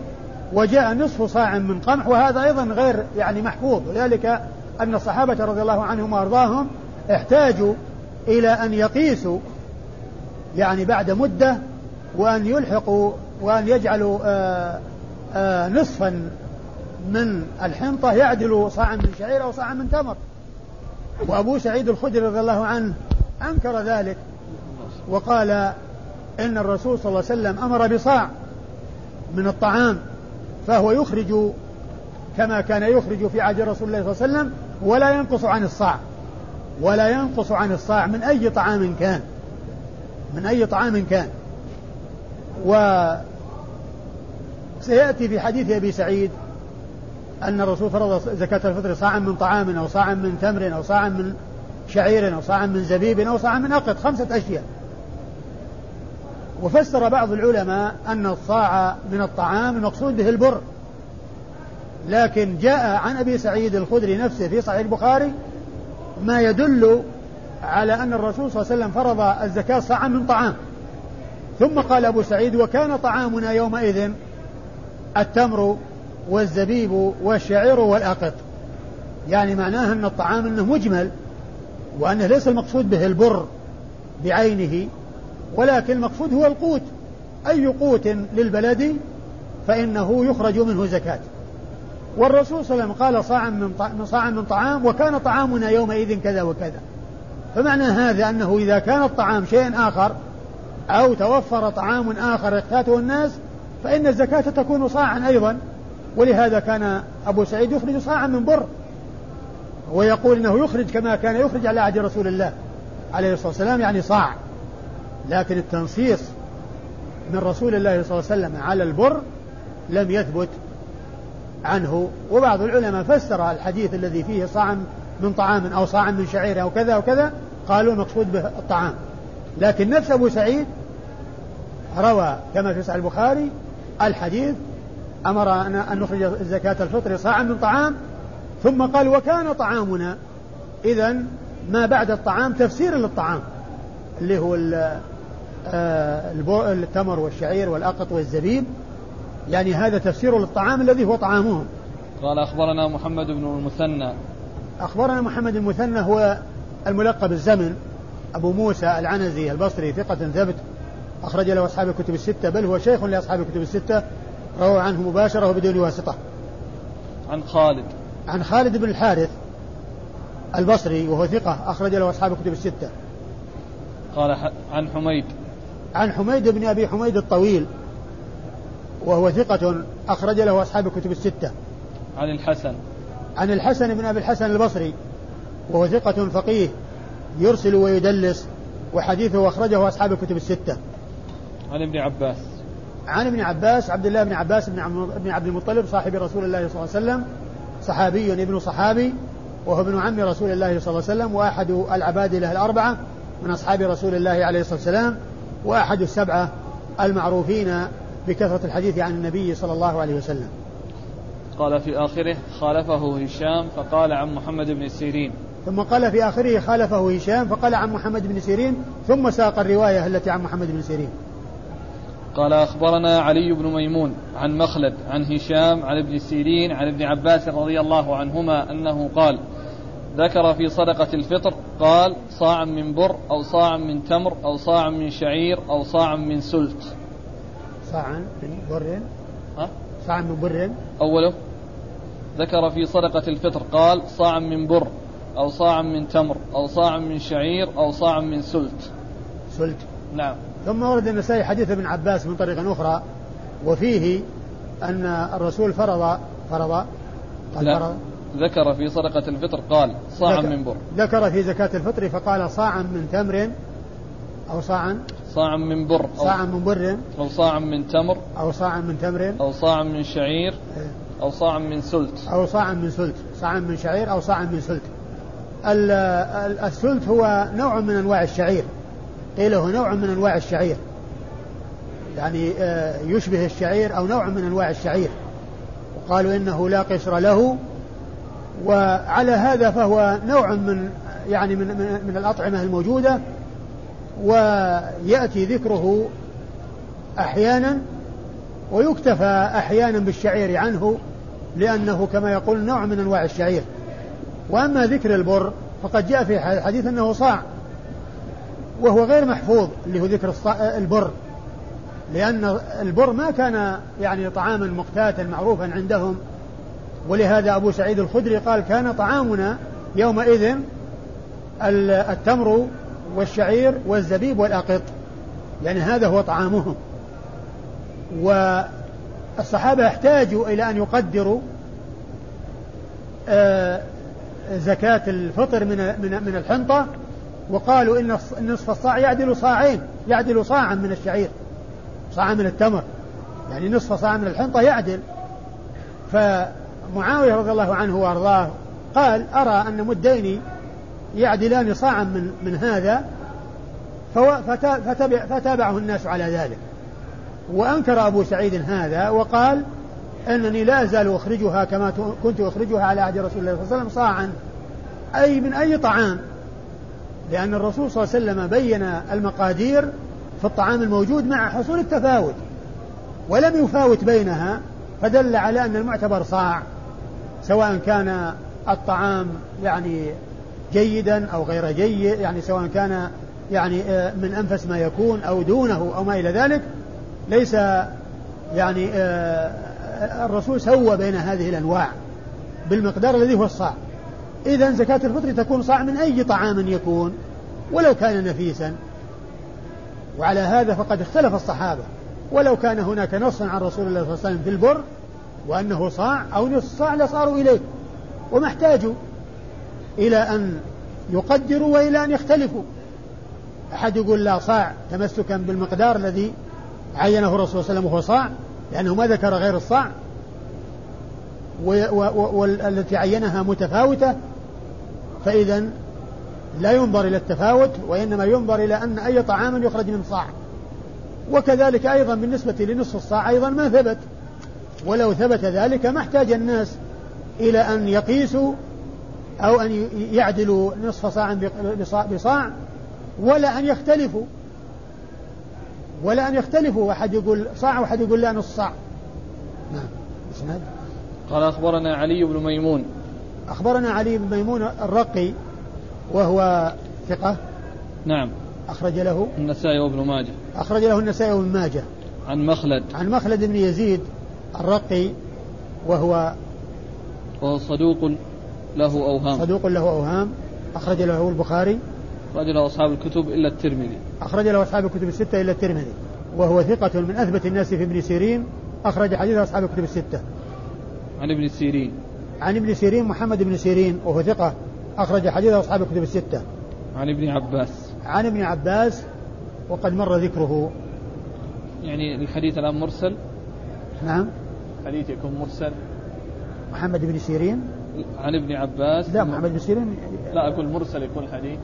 وجاء نصف صاع من قمح وهذا أيضا غير يعني محفوظ. ولذلك أن الصحابة رضي الله عنهم وأرضاهم احتاجوا إلى أن يقيسوا يعني بعد مدة وأن يلحقوا وأن يجعلوا آآ آآ نصفا من الحنطة يعدل صاعا من شعير أو صاعا من تمر. وأبو سعيد الخدري رضي الله عنه أنكر ذلك وقال إن الرسول صلى الله عليه وسلم أمر بصاع من الطعام. فهو يخرج كما كان يخرج في عهد رسول الله صلى الله عليه وسلم ولا ينقص عن الصاع. ولا ينقص عن الصاع من أي طعام كان. من أي طعام كان. و سيأتي في حديث أبي سعيد أن الرسول فرض زكاة الفطر صاعا من طعام أو صاعا من تمر أو صاعا من شعير أو صاع من زبيب أو صاع من أقط خمسة أشياء. وفسر بعض العلماء أن الصاع من الطعام المقصود به البر. لكن جاء عن أبي سعيد الخدري نفسه في صحيح البخاري ما يدل على أن الرسول صلى الله عليه وسلم فرض الزكاة صاعا من طعام. ثم قال أبو سعيد وكان طعامنا يومئذ التمر والزبيب والشعير والأقط. يعني معناه أن الطعام أنه مجمل وأنه ليس المقصود به البر بعينه. ولكن المقصود هو القوت. أي قوت للبلد فإنه يخرج منه زكاة. والرسول صلى الله عليه وسلم قال صاعا من صاعا من طعام وكان طعامنا يومئذ كذا وكذا. فمعنى هذا أنه إذا كان الطعام شيء آخر أو توفر طعام آخر يحتاجه الناس فإن الزكاة تكون صاعا أيضا. ولهذا كان أبو سعيد يخرج صاعا من بر ويقول إنه يخرج كما كان يخرج على عهد رسول الله عليه الصلاة والسلام يعني صاع. لكن التنصيص من رسول الله صلى الله عليه وسلم على البر لم يثبت عنه. وبعض العلماء فسر الحديث الذي فيه صاع من طعام أو صاع من شعير أو كذا وكذا قالوا المقصود به الطعام. لكن نفس أبو سعيد روى كما في صحيح البخاري الحديث أمر أن نخرج زكاة الفطر صاعا من طعام ثم قال وكان طعامنا إذا ما بعد الطعام تفسير للطعام اللي هو التمر والشعير والأقط والزبيب. يعني هذا تفسير للطعام الذي هو طعامهم. قال أخبرنا محمد بن المثنى. أخبرنا محمد المثنى هو الملقب الزمن. أبو موسى العنزي البصري ثقة ثبت أخرج له أصحاب الكتب الستة بل هو شيخ لأصحاب الكتب الستة. روى عنه مباشرة وبدون واسطة. عن خالد. عن خالد بن الحارث البصري وهو ثقة أخرج له أصحاب الكتب الستة. قال عن حميد. عن حميد بن أبي حميد الطويل وهو ثقة أخرج له أصحاب الكتب الستة. عن الحسن. عن الحسن بن أبي الحسن البصري وهو ثقة فقيه يرسل ويدلس وحديثه أخرجه أصحاب الكتب الستة. عن ابن عباس. عن ابن عباس عبد الله بن عباس بن عبد المطلب صاحب رسول الله صلى الله عليه وسلم صحابي ابن صحابي وهو ابن عم رسول الله صلى الله عليه وسلم وأحد العبادلة الأربعة من أصحاب رسول الله عليه الصلاة والسلام. وأحد السبعة المعروفين بكثرة الحديث عن النبي صلى الله عليه وسلم. قال في آخره خالفه هشام فقال عن محمد بن سيرين. ثم قال في آخره خالفه هشام فقال عن محمد بن سيرين ثم ساق الرواية التي عن محمد بن سيرين. قال أخبرنا علي بن ميمون عن مخلد عن هشام عن ابن سيرين عن ابن عباس رضي الله عنهما أنه قال ذكر في صدقة الفطر قال صاع من بر أو صاع من تمر أو صاع من شعير أو صاع من سلت صاعا من بر ها؟ صاعا من بر أوله ذكر في صدقة الفطر قال صاع من بر أو صاع من تمر أو صاع من شعير أو صاع من سلت سلت نعم ثم ورد النسائي حديث ابن عباس من طريق أخرى وفيه أن الرسول فرض فرض قال لا فرض ذكر في صدقة الفطر قال صاعا من بر ذكر في زكاة الفطر فقال صاعا من تمر أو صاعا صاعا من بر أو صاعا من بر أو صاعا من تمر أو صاعا من تمر أو صاعا من شعير إيه. أو صاعا من سلت أو صاعا من سلت صاعا من شعير أو صاعا من سلت السلت هو نوع من أنواع الشعير قيل هو نوع من أنواع الشعير يعني آه، يشبه الشعير أو نوع من أنواع الشعير وقالوا إنه لا قشر له وعلى هذا فهو نوع من يعني من من, من الأطعمة الموجودة ويأتي ذكره أحيانا ويكتفى أحيانا بالشعير عنه لأنه كما يقول نوع من أنواع الشعير. وأما ذكر البر فقد جاء في الحديث أنه صاع وهو غير محفوظ اللي هو ذكر البر. لأن البر ما كان يعني طعاما مقتاتا معروفا عندهم ولهذا أبو سعيد الخدري قال كان طعامنا يومئذ التمر والشعير والزبيب والأقط. يعني هذا هو طعامهم والصحابة احتاجوا إلى أن يقدروا آه، زكاة الفطر من من الحنطة وقالوا إن نصف الصاع يعدل صاعين يعدل صاعا من الشعير صاعا من التمر. يعني نصف صاع من الحنطة يعدل. فمعاوية رضي الله عنه وأرضاه قال أرى أن مدين يعدلان صاعا من من هذا فتابع فتابعه الناس على ذلك. وأنكر أبو سعيد هذا وقال أنني لا أزال أخرجها كما كنت أخرجها على عهد رسول الله صلى الله عليه وسلم صاعا أي من أي طعام. لأن الرسول صلى الله عليه وسلم بين المقادير في الطعام الموجود مع حصول التفاوت ولم يفاوت بينها فدل على أن المعتبر صاع. سواء كان الطعام يعني جيدا أو غير جيد يعني سواء كان يعني آه، من أنفس ما يكون أو دونه أو ما إلى ذلك ليس يعني آه، الرسول سوى بين هذه الأنواع بالمقدار الذي هو الصاع. إذا زكاة الفطر تكون صاع من أي طعام يكون ولو كان نفيسا. وعلى هذا فقد اختلف الصحابة. ولو كان هناك نص عن رسول الله صلى الله عليه وسلم في البر وأنه صاع أو نصف صاع لصاروا إليه وما احتاجوا إلى أن يقدروا وإلى أن يختلفوا. أحد يقول لا صاع تمسكا بالمقدار الذي عينه الرسول صلى الله عليه وسلم وهو صاع لأنه ما ذكر غير الصاع. والتي عينها متفاوتة فإذا لا ينظر إلى التفاوت وإنما ينظر إلى أن أي طعام يخرج من صاع. وكذلك أيضا بالنسبة لنصف الصاع أيضا ما ثبت. ولو ثبت ذلك ما احتاج الناس إلى أن يقيسوا أو أن يعدلوا نصف صاع بصاع ولا أن يختلفوا. ولا أن يختلفوا. واحد يقول صاع واحد يقول لا نص صاع. نعم. قال أخبرنا علي بن ميمون. أخبرنا علي بن ميمون الرقي وهو ثقة. نعم. أخرج له. النسائي وابن ماجه. أخرج له النسائي وابن ماجه. عن مخلد. عن مخلد بن يزيد الرقي وهو وهو صدوق له أوهام. صدوق له أوهام. أخرج له البخاري. أخرج له أصحاب الكتب إلا الترمذي. أخرج له أصحاب الكتب الستة إلا الترمذي. وهو ثقة من أثبت الناس في ابن سيرين. أخرج حديث أصحاب الكتب الستة. عن ابن سيرين. عن ابن سيرين محمد بن سيرين وهو ثقة. أخرج حديث أصحاب الكتب الستة. عن ابن عباس. عن ابن عباس وقد مر ذكره. يعني الحديث الآن مرسل. نعم. حديث يكون مرسل. محمد بن سيرين؟ عن ابن عباس. لا محمد بن سيرين لا أقول مرسل يكون حديث.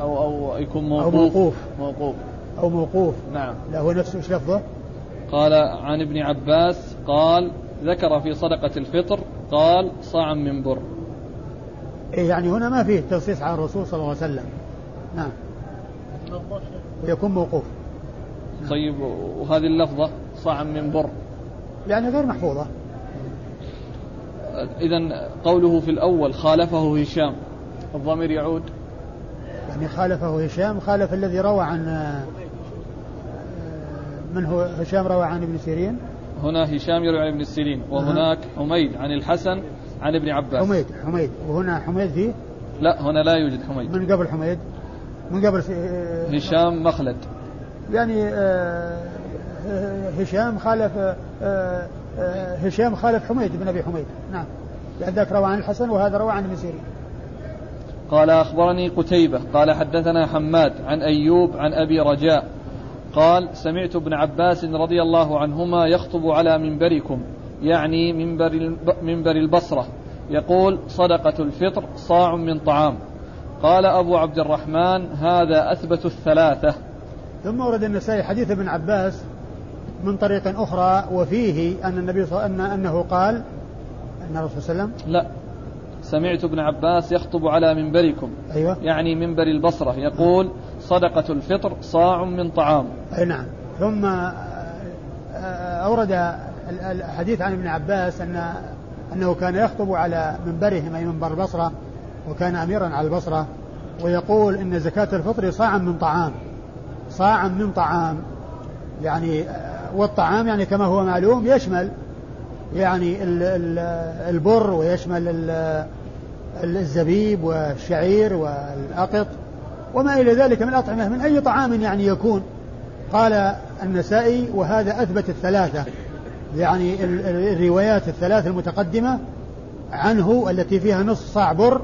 أو أو يكون موقوف أو موقوف. موقوف. أو موقوف. نعم. لا هو نفسه إيش لفظه؟ قال عن ابن عباس قال ذكر في صدقة الفطر قال صاعا من بر. إيه يعني هنا ما فيه تنصيص على الرسول صلى الله عليه وسلم. نعم. ويكون موقوف. طيب وهذه اللفظة؟ صاعا من بر. يعني غير محفوظة. إذا قوله في الأول خالفه هشام الضمير يعود. يعني خالفه هشام خالف الذي روى عن من هو؟ هشام روى عن ابن سيرين. هنا هشام يروي عن ابن سيرين وهناك حميد عن الحسن عن ابن عباس. حميد حميد. وهنا حميد فيه؟ لا هنا لا يوجد حميد. من قبل حميد؟ من قبل هشام مخلد. يعني هشام خالف هشام خالف حميد بن أبي حميد. نعم. يعني ذاك روى عن الحسن وهذا روى عن ابن سيرين قال أخبرني قتيبة. قال حدثنا حماد عن أيوب عن أبي رجاء. قال سمعت ابن عباس رضي الله عنهما يخطب على منبركم يعني منبر منبر البصرة. يقول صدقة الفطر صاع من طعام. قال أبو عبد الرحمن هذا أثبت الثلاثة. ثم ورد النسائي حديث ابن عباس من طريق أخرى وفيه أن النبي صلى الله عليه وسلم أنه قال أن الرسول صلى الله عليه وسلم لا. سمعت ابن عباس يخطب على منبركم. أيوة. يعني منبر البصرة يقول صدقة الفطر صاع من طعام. أي نعم. ثم أورد الحديث عن ابن عباس أن أنه كان يخطب على منبرهم أي منبر البصرة وكان أميرا على البصرة ويقول إن زكاة الفطر صاعا من طعام. صاعا من طعام. يعني والطعام يعني كما هو معلوم يشمل يعني البر ويشمل الزبيب والشعير والأقط وما إلى ذلك من الأطعمة من أي طعام يعني يكون. قال النسائي وهذا أثبت الثلاثة. يعني الروايات الثلاث المتقدمة عنه التي فيها نصف صاع بر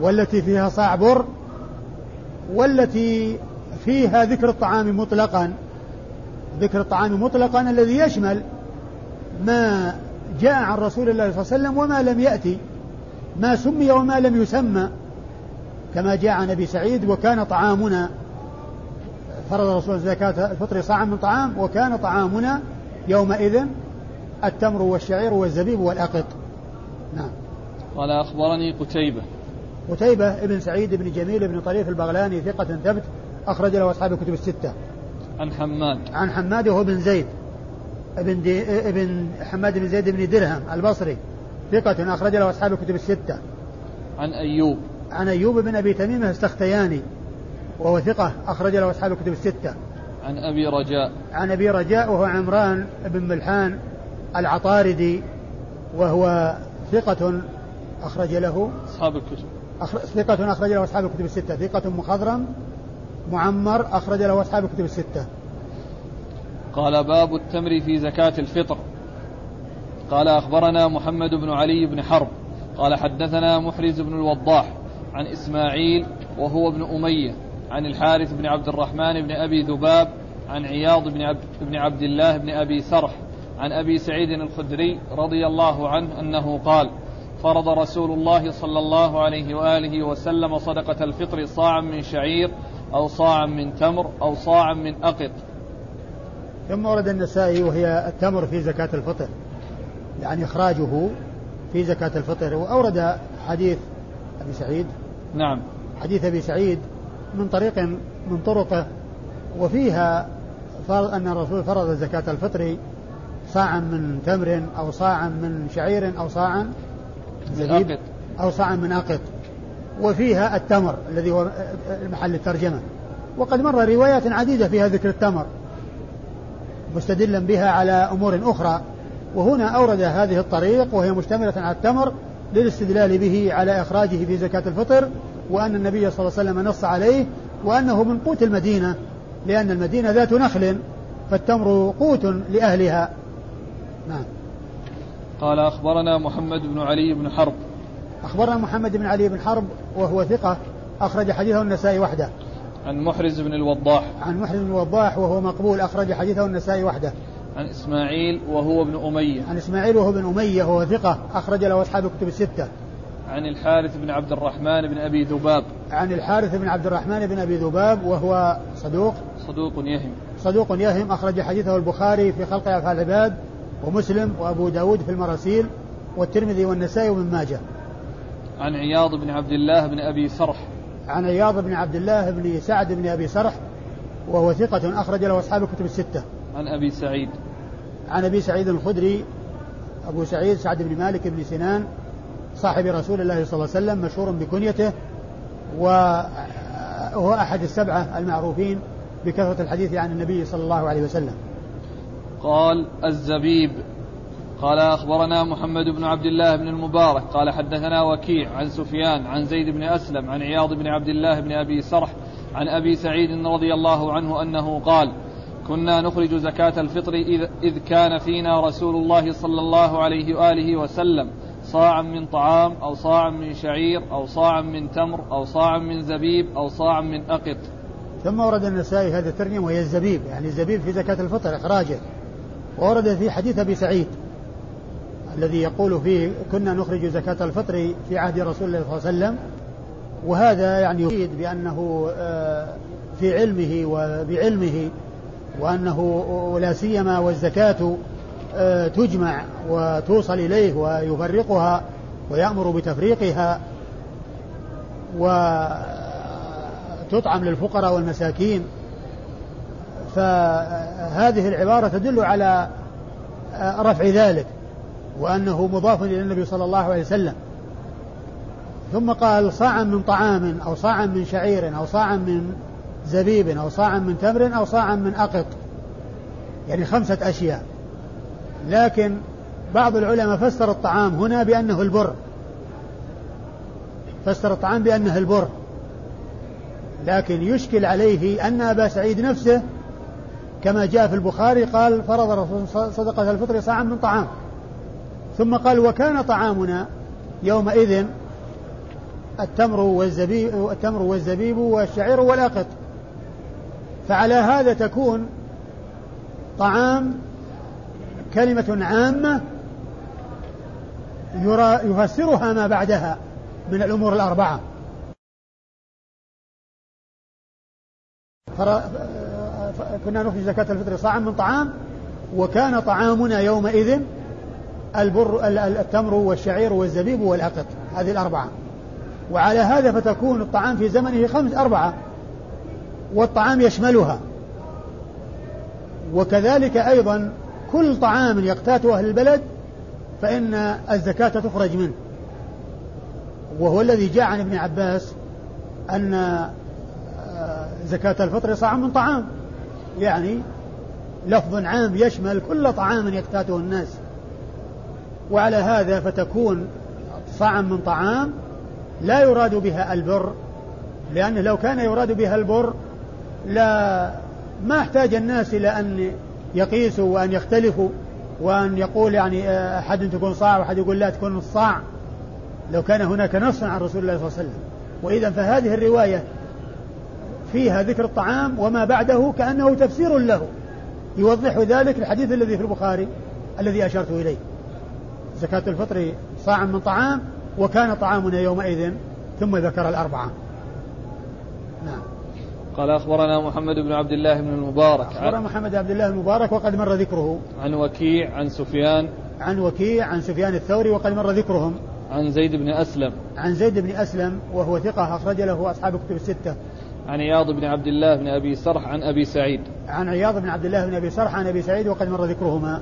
والتي فيها صاع بر والتي فيها ذكر الطعام مطلقا. ذكر الطعام مطلقا الذي يشمل ما جاء عن رسول الله صلى الله عليه وسلم وما لم يأتي ما سمي وما لم يسمى كما جاء عن أبي سعيد وكان طعامنا فرض رسول زكاة الفطر صاعا من طعام وكان طعامنا يومئذ التمر والشعير والزبيب والأقط. نعم. قال أخبرني قتيبة. قتيبة ابن سعيد بن جميل بن طريف البغلاني ثقة ثبت أخرج له أصحاب الكتب الستة. عن حماد. عن حماد وهو بن زيد. ابن دي ابن حماد بن زيد بن درهم البصري. ثقة أخرج له أصحاب الكتب الستة. عن أيوب. عن أيوب بن أبي تميم السختياني. وهو ثقة أخرج له أصحاب الكتب الستة. عن أبي رجاء. عن أبي رجاء وهو عمران بن ملحان العطاردي. وهو ثقة أخرج له أصحاب الكتب. أخر... ثقة أخرج له أصحاب الكتب الستة. ثقة مخضرم. معمر أخرج له أصحاب الكتب الستة. قال باب التمر في زكاة الفطر. قال أخبرنا محمد بن علي بن حرب. قال حدثنا محرز بن الوضاح عن إسماعيل وهو ابن أمية عن الحارث بن عبد الرحمن بن أبي ذباب عن عياض بن عبد, بن عبد الله بن أبي سرح عن أبي سعيد الخدري رضي الله عنه أنه قال فرض رسول الله صلى الله عليه وآله وسلم صدقة الفطر صاعا من شعير أو صاعا من تمر أو صاعا من أقط. ثم ورد النسائي وهي التمر في زكاة الفطر. يعني إخراجه في زكاة الفطر. وأورد حديث أبي سعيد. نعم. حديث أبي سعيد من طريق من طرقه. وفيها أن الرسول فرض زكاة الفطر صاعا من تمر أو صاعا من شعير أو صاعا زبيب أو صاعا من أقط. وفيها التمر الذي هو محل الترجمة. وقد مر روايات عديدة فيها ذكر التمر مستدلا بها على أمور أخرى. وهنا أورد هذه الطريق وهي مشتملة على التمر للاستدلال به على إخراجه في زكاة الفطر وأن النبي صلى الله عليه وسلم نص عليه وأنه من قوت المدينة لأن المدينة ذات نخل فالتمر قوت لأهلها. نعم. قال أخبرنا محمد بن علي بن حرب. أخبرنا محمد بن علي بن حرب وهو ثقة أخرج حديثه النسائي وحده. عن محرز بن الوضاح. عن محرز بن الوضاح وهو مقبول أخرج حديثه النسائي وحده. عن إسماعيل وهو ابن أمية. عن إسماعيل وهو ابن أمية وهو ثقة أخرج له أصحاب الكتب الستة. عن الحارث بن عبد الرحمن بن أبي ذباب. عن الحارث بن عبد الرحمن بن أبي ذباب وهو صدوق. صدوق يهم. صدوق يهم أخرج حديثه البخاري في خلق أفعال العباد ومسلم وأبو داود في المراسيل والترمذي والنسائي ومن ماجه. عن عياض بن عبد الله بن أبي سرح. عن عياض بن عبد الله بن سعد بن أبي سرح وهو ثقة أخرج له أصحاب الكتب الستة. عن أبي سعيد. عن أبي سعيد الخدري أبو سعيد سعد بن مالك بن سنان صاحب رسول الله صلى الله عليه وسلم مشهور بكنيته وهو أحد السبعة المعروفين بكثرة الحديث عن النبي صلى الله عليه وسلم. قال الزبيب قال أخبرنا محمد بن عبد الله بن المبارك قال حدثنا وكيع عن سفيان عن زيد بن أسلم عن عياض بن عبد الله بن أبي سرح عن أبي سعيد رضي الله عنه أنه قال كنا نخرج زكاة الفطر إذ, كان فينا رسول الله صلى الله عليه وآله وسلم صاعا من طعام أو صاعا من شعير أو صاعا من تمر أو صاعا من زبيب أو صاعا من أقط. ثم ورد النسائي هذا الترجمة وهي الزبيب يعني الزبيب في زكاة الفطر إخراجه. وورد في حديث أبي سعيد. الذي يقول فيه كنا نخرج زكاة الفطر في عهد رسول الله صلى الله عليه وسلم وهذا يعني يفيد بأنه آه، في علمه وبعلمه وأنه لا سيما والزكاة آه، تجمع وتوصل إليه ويفرقها ويأمر بتفريقها وتطعم للفقراء والمساكين. فهذه العبارة تدل على آه، رفع ذلك. وأنه مضاف إلى النبي صلى الله عليه وسلم. ثم قال صاعا من طعام أو صاعا من شعير أو صاعا من زبيب أو صاعا من تمر أو صاعا من أقط. يعني خمسة أشياء. لكن بعض العلماء فسر الطعام هنا بأنه البر. فسر الطعام بأنه البر. لكن يشكل عليه أن أبا سعيد نفسه كما جاء في البخاري قال فرض الرسول صدقة الفطر صاعا من طعام. ثم قال وكان طعامنا يومئذ التمر والزبيب التمر والزبيب والشعير والأقط. فعلى هذا تكون طعام كلمة عامة يرى يفسرها ما بعدها من الأمور الأربعة. كنا نخرج زكاة الفطر صاعا من طعام وكان طعامنا يومئذ البر التمر والشعير والزبيب والأقط هذه الأربعة. وعلى هذا فتكون الطعام في زمنه خمس أربعة والطعام يشملها. وكذلك أيضا كل طعام يقتاته أهل البلد فإن الزكاة تخرج منه. وهو الذي جاء عن ابن عباس أن آه، زكاة الفطر صاع من طعام. يعني لفظ عام يشمل كل طعام يقتاته الناس. وعلى هذا فتكون صاعا من طعام لا يراد بها البر لأنه لو كان يراد بها البر لا ما احتاج الناس إلى أن يقيسوا وأن يختلفوا وأن يقول يعني آه، أحد تكون صاع وأحد يقول لا تكون الصاع. لو كان هناك نص عن رسول الله صلى الله عليه وسلم. وإذا فهذه الرواية فيها ذكر الطعام وما بعده كأنه تفسير له يوضح ذلك الحديث الذي في البخاري الذي أشرت إليه. زكاة الفطر صاع من طعام وكان طعامنا يومئذ ثم ذكر الأربعة. نعم. قال أخبرنا محمد بن عبد الله بن المبارك أخبرنا محمد بن عبد الله المبارك وقد مر ذكره. عن وكيع عن سفيان. عن وكيع عن سفيان الثوري وقد مر ذكرهم. عن زيد بن أسلم. عن زيد بن أسلم وهو ثقة أخرج له أصحاب كتب الستة. عن عياض بن عبد الله بن أبي سرح عن أبي سعيد. عن عياض بن عبد الله بن أبي سرح عن أبي سعيد وقد مر ذكرهما.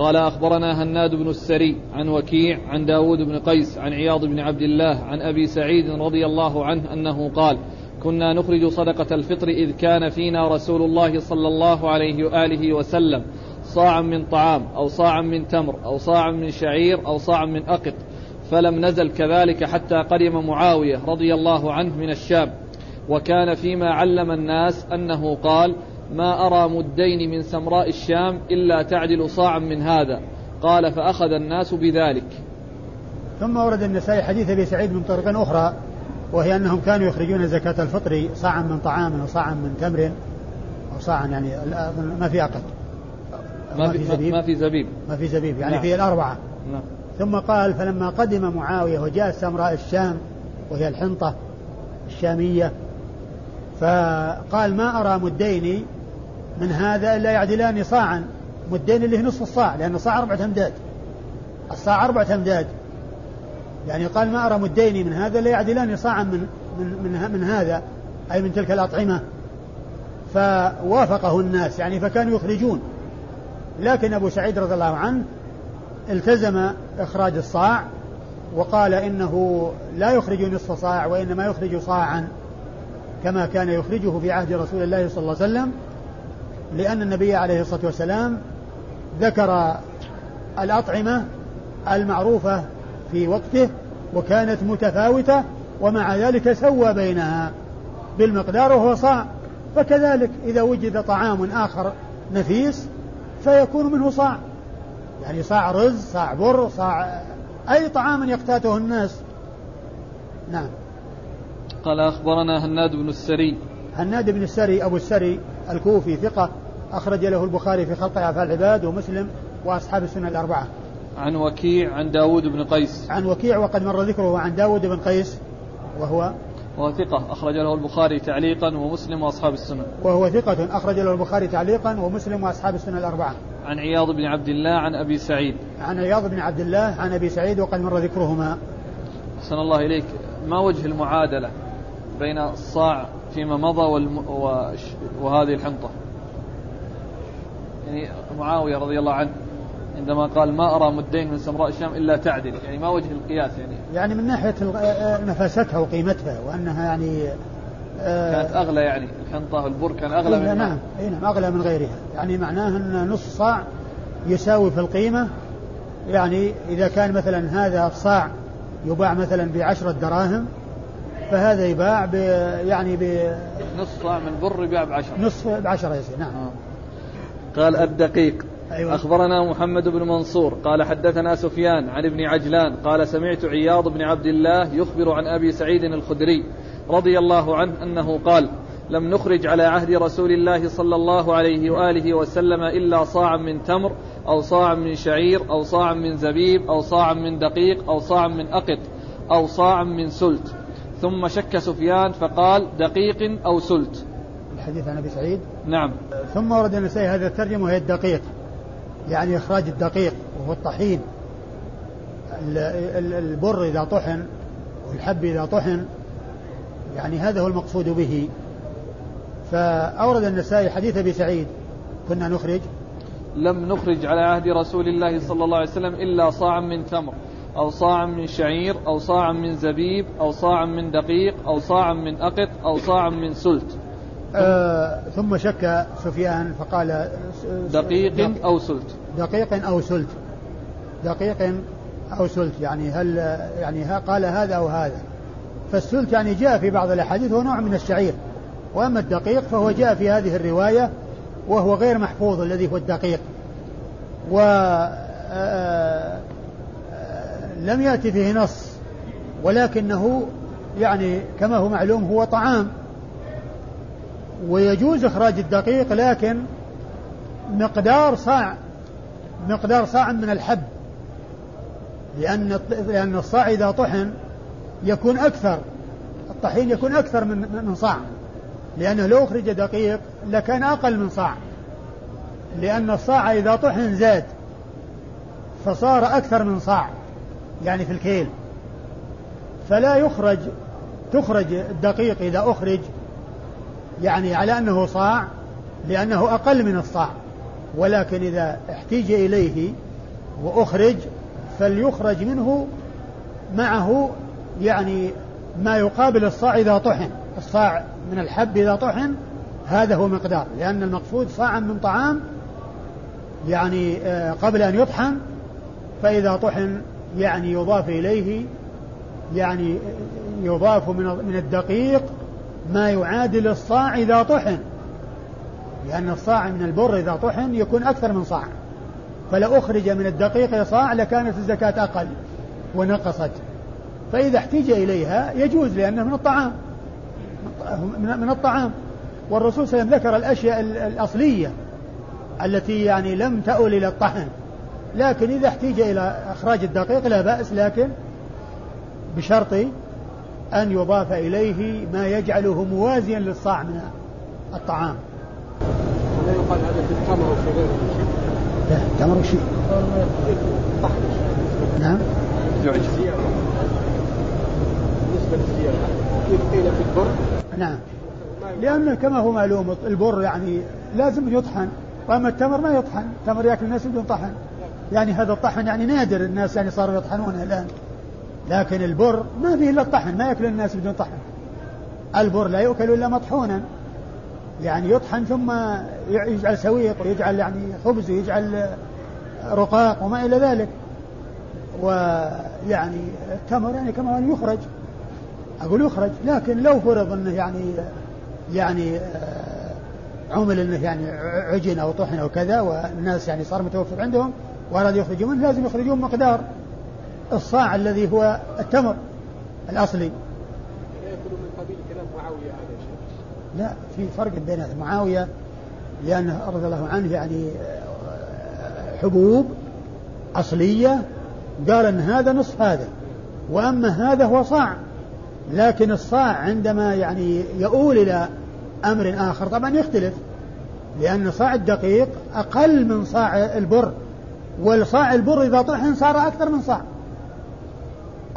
قال أخبرنا هناد بن السري عن وكيع عن داود بن قيس عن عياض بن عبد الله عن أبي سعيد رضي الله عنه أنه قال كنا نخرج صدقة الفطر إذ كان فينا رسول الله صلى الله عليه وآله وسلم صاعا من طعام أو صاعا من تمر أو صاعا من شعير أو صاعا من أقط فلم نزل كذلك حتى قدم معاوية رضي الله عنه من الشام وكان فيما علم الناس أنه قال ما أرى مدين من سمراء الشام إلا تعدل صاعا من هذا. قال فأخذ الناس بذلك. ثم ورد النسائي حديث أبي سعيد من طريق أخرى وهي أنهم كانوا يخرجون زكاة الفطر صاعا من طعام وصاعا من تمر أو صاعا يعني ما في أقل. ما في زبيب. ما في زبيب. ما في زبيب يعني نعم. في الأربعة. نعم. ثم قال فلما قدم معاوية وجاء سمراء الشام وهي الحنطة الشامية فقال ما أرى مدين من هذا إلا يعدلان صاعا. مدين اللي هي نصف الصاع لأن الصاع أربعة أمداد الصاع أربعة أمداد يعني قال ما أرى مدين من هذا إلا يعدلان صاعا من من من, من هذا أي من تلك الأطعمة. فوافقه الناس يعني فكانوا يخرجون. لكن أبو سعيد رضي الله عنه التزم إخراج الصاع وقال إنه لا يخرج نصف صاع وإنما يخرج صاعا كما كان يخرجه في عهد رسول الله صلى الله عليه وسلم. لأن النبي عليه الصلاة والسلام ذكر الأطعمة المعروفة في وقته وكانت متفاوتة ومع ذلك سوى بينها بالمقدار وهو صاع. فكذلك إذا وجد طعام آخر نفيس فيكون منه صاع. يعني صاع رز صاع بر صاع أي طعام يقتاته الناس. نعم. قال أخبرنا هناد بن السري. هناد بن السري أبو السري الكوفي ثقة. أخرج له البخاري في خلق أفعال العباد ومسلم وأصحاب السنة الأربعة. عن وكيع عن داود بن قيس. عن وكيع وقد مر ذكره عن داود بن قيس وهو وهو ثقة أخرج له البخاري تعليقا ومسلم وأصحاب السنة. وهو ثقة أخرج له البخاري تعليقا ومسلم وأصحاب السنة الأربعة. عن عياض بن عبد الله عن أبي سعيد. عن عياض بن عبد الله عن أبي سعيد وقد مر ذكرهما. أحسن الله إليك. ما وجه المعادلة بين الصاع فيما مضى والم... وهذه الحنطة؟ يعني معاوية رضي الله عنه عندما قال ما أرى مدين من سمراء الشام إلا تعدل يعني ما وجه القياس يعني؟ يعني من ناحية نفاستها وقيمتها وأنها يعني آه، كانت أغلى يعني الحنطة والبر كان أغلى من نعم اي نعم أغلى من غيرها. يعني معناه أن نصف صاع يساوي في القيمة يعني إذا كان مثلا هذا الصاع يباع مثلا بعشرة دراهم فهذا يباع ب يعني ب نصف صاع من بر يباع بعشرة. نصف بعشرة يصير نعم. آه. قال الدقيق. أيوة. أخبرنا محمد بن منصور. قال حدثنا سفيان عن ابن عجلان. قال سمعت عياض بن عبد الله يخبر عن أبي سعيد الخدري رضي الله عنه أنه قال لم نخرج على عهد رسول الله صلى الله عليه وآله وسلم إلا صاعا من تمر أو صاعا من شعير أو صاعا من زبيب أو صاعا من دقيق أو صاعا من أقط أو صاعا من سلت. ثم شك سفيان فقال دقيق أو سلت. الحديث عن أبي سعيد؟ نعم. ثم ورد النسائي هذا الترجمة وهي الدقيق يعني إخراج الدقيق وهو الطحين. البر إذا طحن والحب إذا طحن يعني هذا هو المقصود به. فأورد النسائي حديث أبي سعيد. كنا نخرج؟ لم نخرج على عهد رسول الله صلى الله عليه وسلم إلا صاعا من تمر أو صاعا من شعير أو صاعا من زبيب أو صاعا من دقيق أو صاعا من أقط أو صاعا من سلت. آه ثم شك سفيان فقال دقيق دق أو سلت. دقيق أو سلت. دقيق أو سلت يعني هل يعني قال هذا أو هذا. فالسلت يعني جاء في بعض الأحاديث هو نوع من الشعير. وأما الدقيق فهو جاء في هذه الرواية وهو غير محفوظ الذي هو الدقيق. و آه، آه، لم يأتي فيه نص ولكنه يعني كما هو معلوم هو طعام. ويجوز إخراج الدقيق لكن مقدار صاع مقدار صاع من الحب. لأن لأن الصاع إذا طحن يكون أكثر الطحين يكون أكثر من من صاع. لأنه لو أخرج دقيق لكان أقل من صاع. لأن الصاع إذا طحن زاد فصار أكثر من صاع يعني في الكيل. فلا يخرج تخرج الدقيق إذا أخرج يعني على أنه صاع لأنه أقل من الصاع. ولكن إذا احتيج إليه وأخرج فليخرج منه معه يعني ما يقابل الصاع إذا طحن. الصاع من الحب إذا طحن هذا هو مقدار. لأن المقصود صاعا من طعام يعني آه، قبل أن يطحن فإذا طحن يعني يضاف إليه يعني يضاف من من الدقيق ما يعادل الصاع إذا طحن. لأن الصاع من البر إذا طحن يكون أكثر من صاع. فلو أخرج من الدقيق صاع لكانت الزكاة أقل ونقصت. فإذا احتيج إليها يجوز لأنه من الطعام. من الطعام. والرسول صلى الله عليه وسلم ذكر الأشياء الأصلية التي يعني لم تؤل إلى الطحن. لكن إذا احتيج إلى إخراج الدقيق لا بأس لكن بشرط أن يضاف إليه ما يجعله موازيا للصاع من الطعام. لا يقال هذا في التمر وفي غيره. لا التمر شيء. نعم. بالنسبة للزيادة كيف قيل في البر؟ نعم. لأن كما هو معلوم البر يعني لازم يطحن. وأما التمر ما يطحن. التمر يأكل الناس بدون طحن. يعني هذا الطحن يعني نادر الناس يعني صاروا يطحنونه الآن. لكن البر ما فيه إلا الطحن ما يأكل الناس بدون طحن. البر لا يؤكل إلا مطحونا. يعني يطحن ثم يجعل سويق ويجعل يعني خبز ويجعل رقاق وما إلى ذلك. ويعني التمر يعني كما يخرج. أقول يخرج لكن لو فرض أنه يعني يعني عمل أنه يعني عجن أو طحن أو كذا والناس يعني صار متوفر عندهم وأرادوا يخرجون منه لازم يخرجون مقدار. الصاع الذي هو التمر الأصلي. من قبيل كلام معاوية لا في فرق بين معاوية لأنه رضي الله عنه يعني آه، حبوب أصلية قال أن هذا نصف هذا وأما هذا هو صاع. لكن الصاع عندما يعني يؤول إلى أمر آخر طبعا يختلف لأن صاع الدقيق أقل من صاع البر والصاع البر إذا طحن صار أكثر من صاع.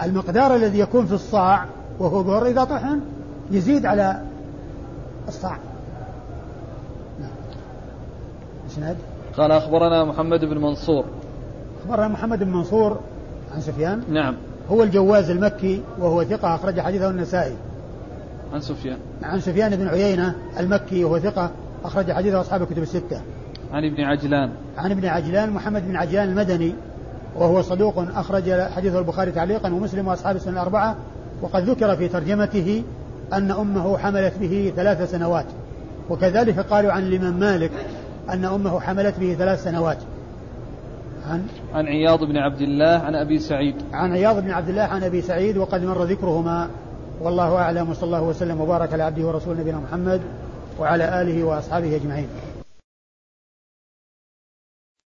المقدار الذي يكون في الصاع وهو بر إذا طحن يزيد على الصاع. نعم. قال أخبرنا محمد بن منصور. أخبرنا محمد بن منصور عن سفيان. نعم. هو الجواز المكي وهو ثقة أخرج حديثه النسائي. عن سفيان. عن سفيان بن عيينة المكي وهو ثقة أخرج حديثه أصحاب الكتب الستة. عن ابن عجلان. عن ابن عجلان محمد بن عجلان المدني وهو صدوق أخرج حديثه البخاري تعليقا ومسلم وأصحاب السنة الأربعة وقد ذكر في ترجمته أن أمه حملت به ثلاث سنوات وكذلك قالوا عن الإمام مالك أن أمه حملت به ثلاث سنوات. عن عن عياض بن عبد الله عن أبي سعيد. عن عياض بن عبد الله عن أبي سعيد وقد مر ذكرهما. والله أعلم وصلى الله وسلم وبارك على عبده ورسوله نبينا محمد وعلى آله وأصحابه أجمعين.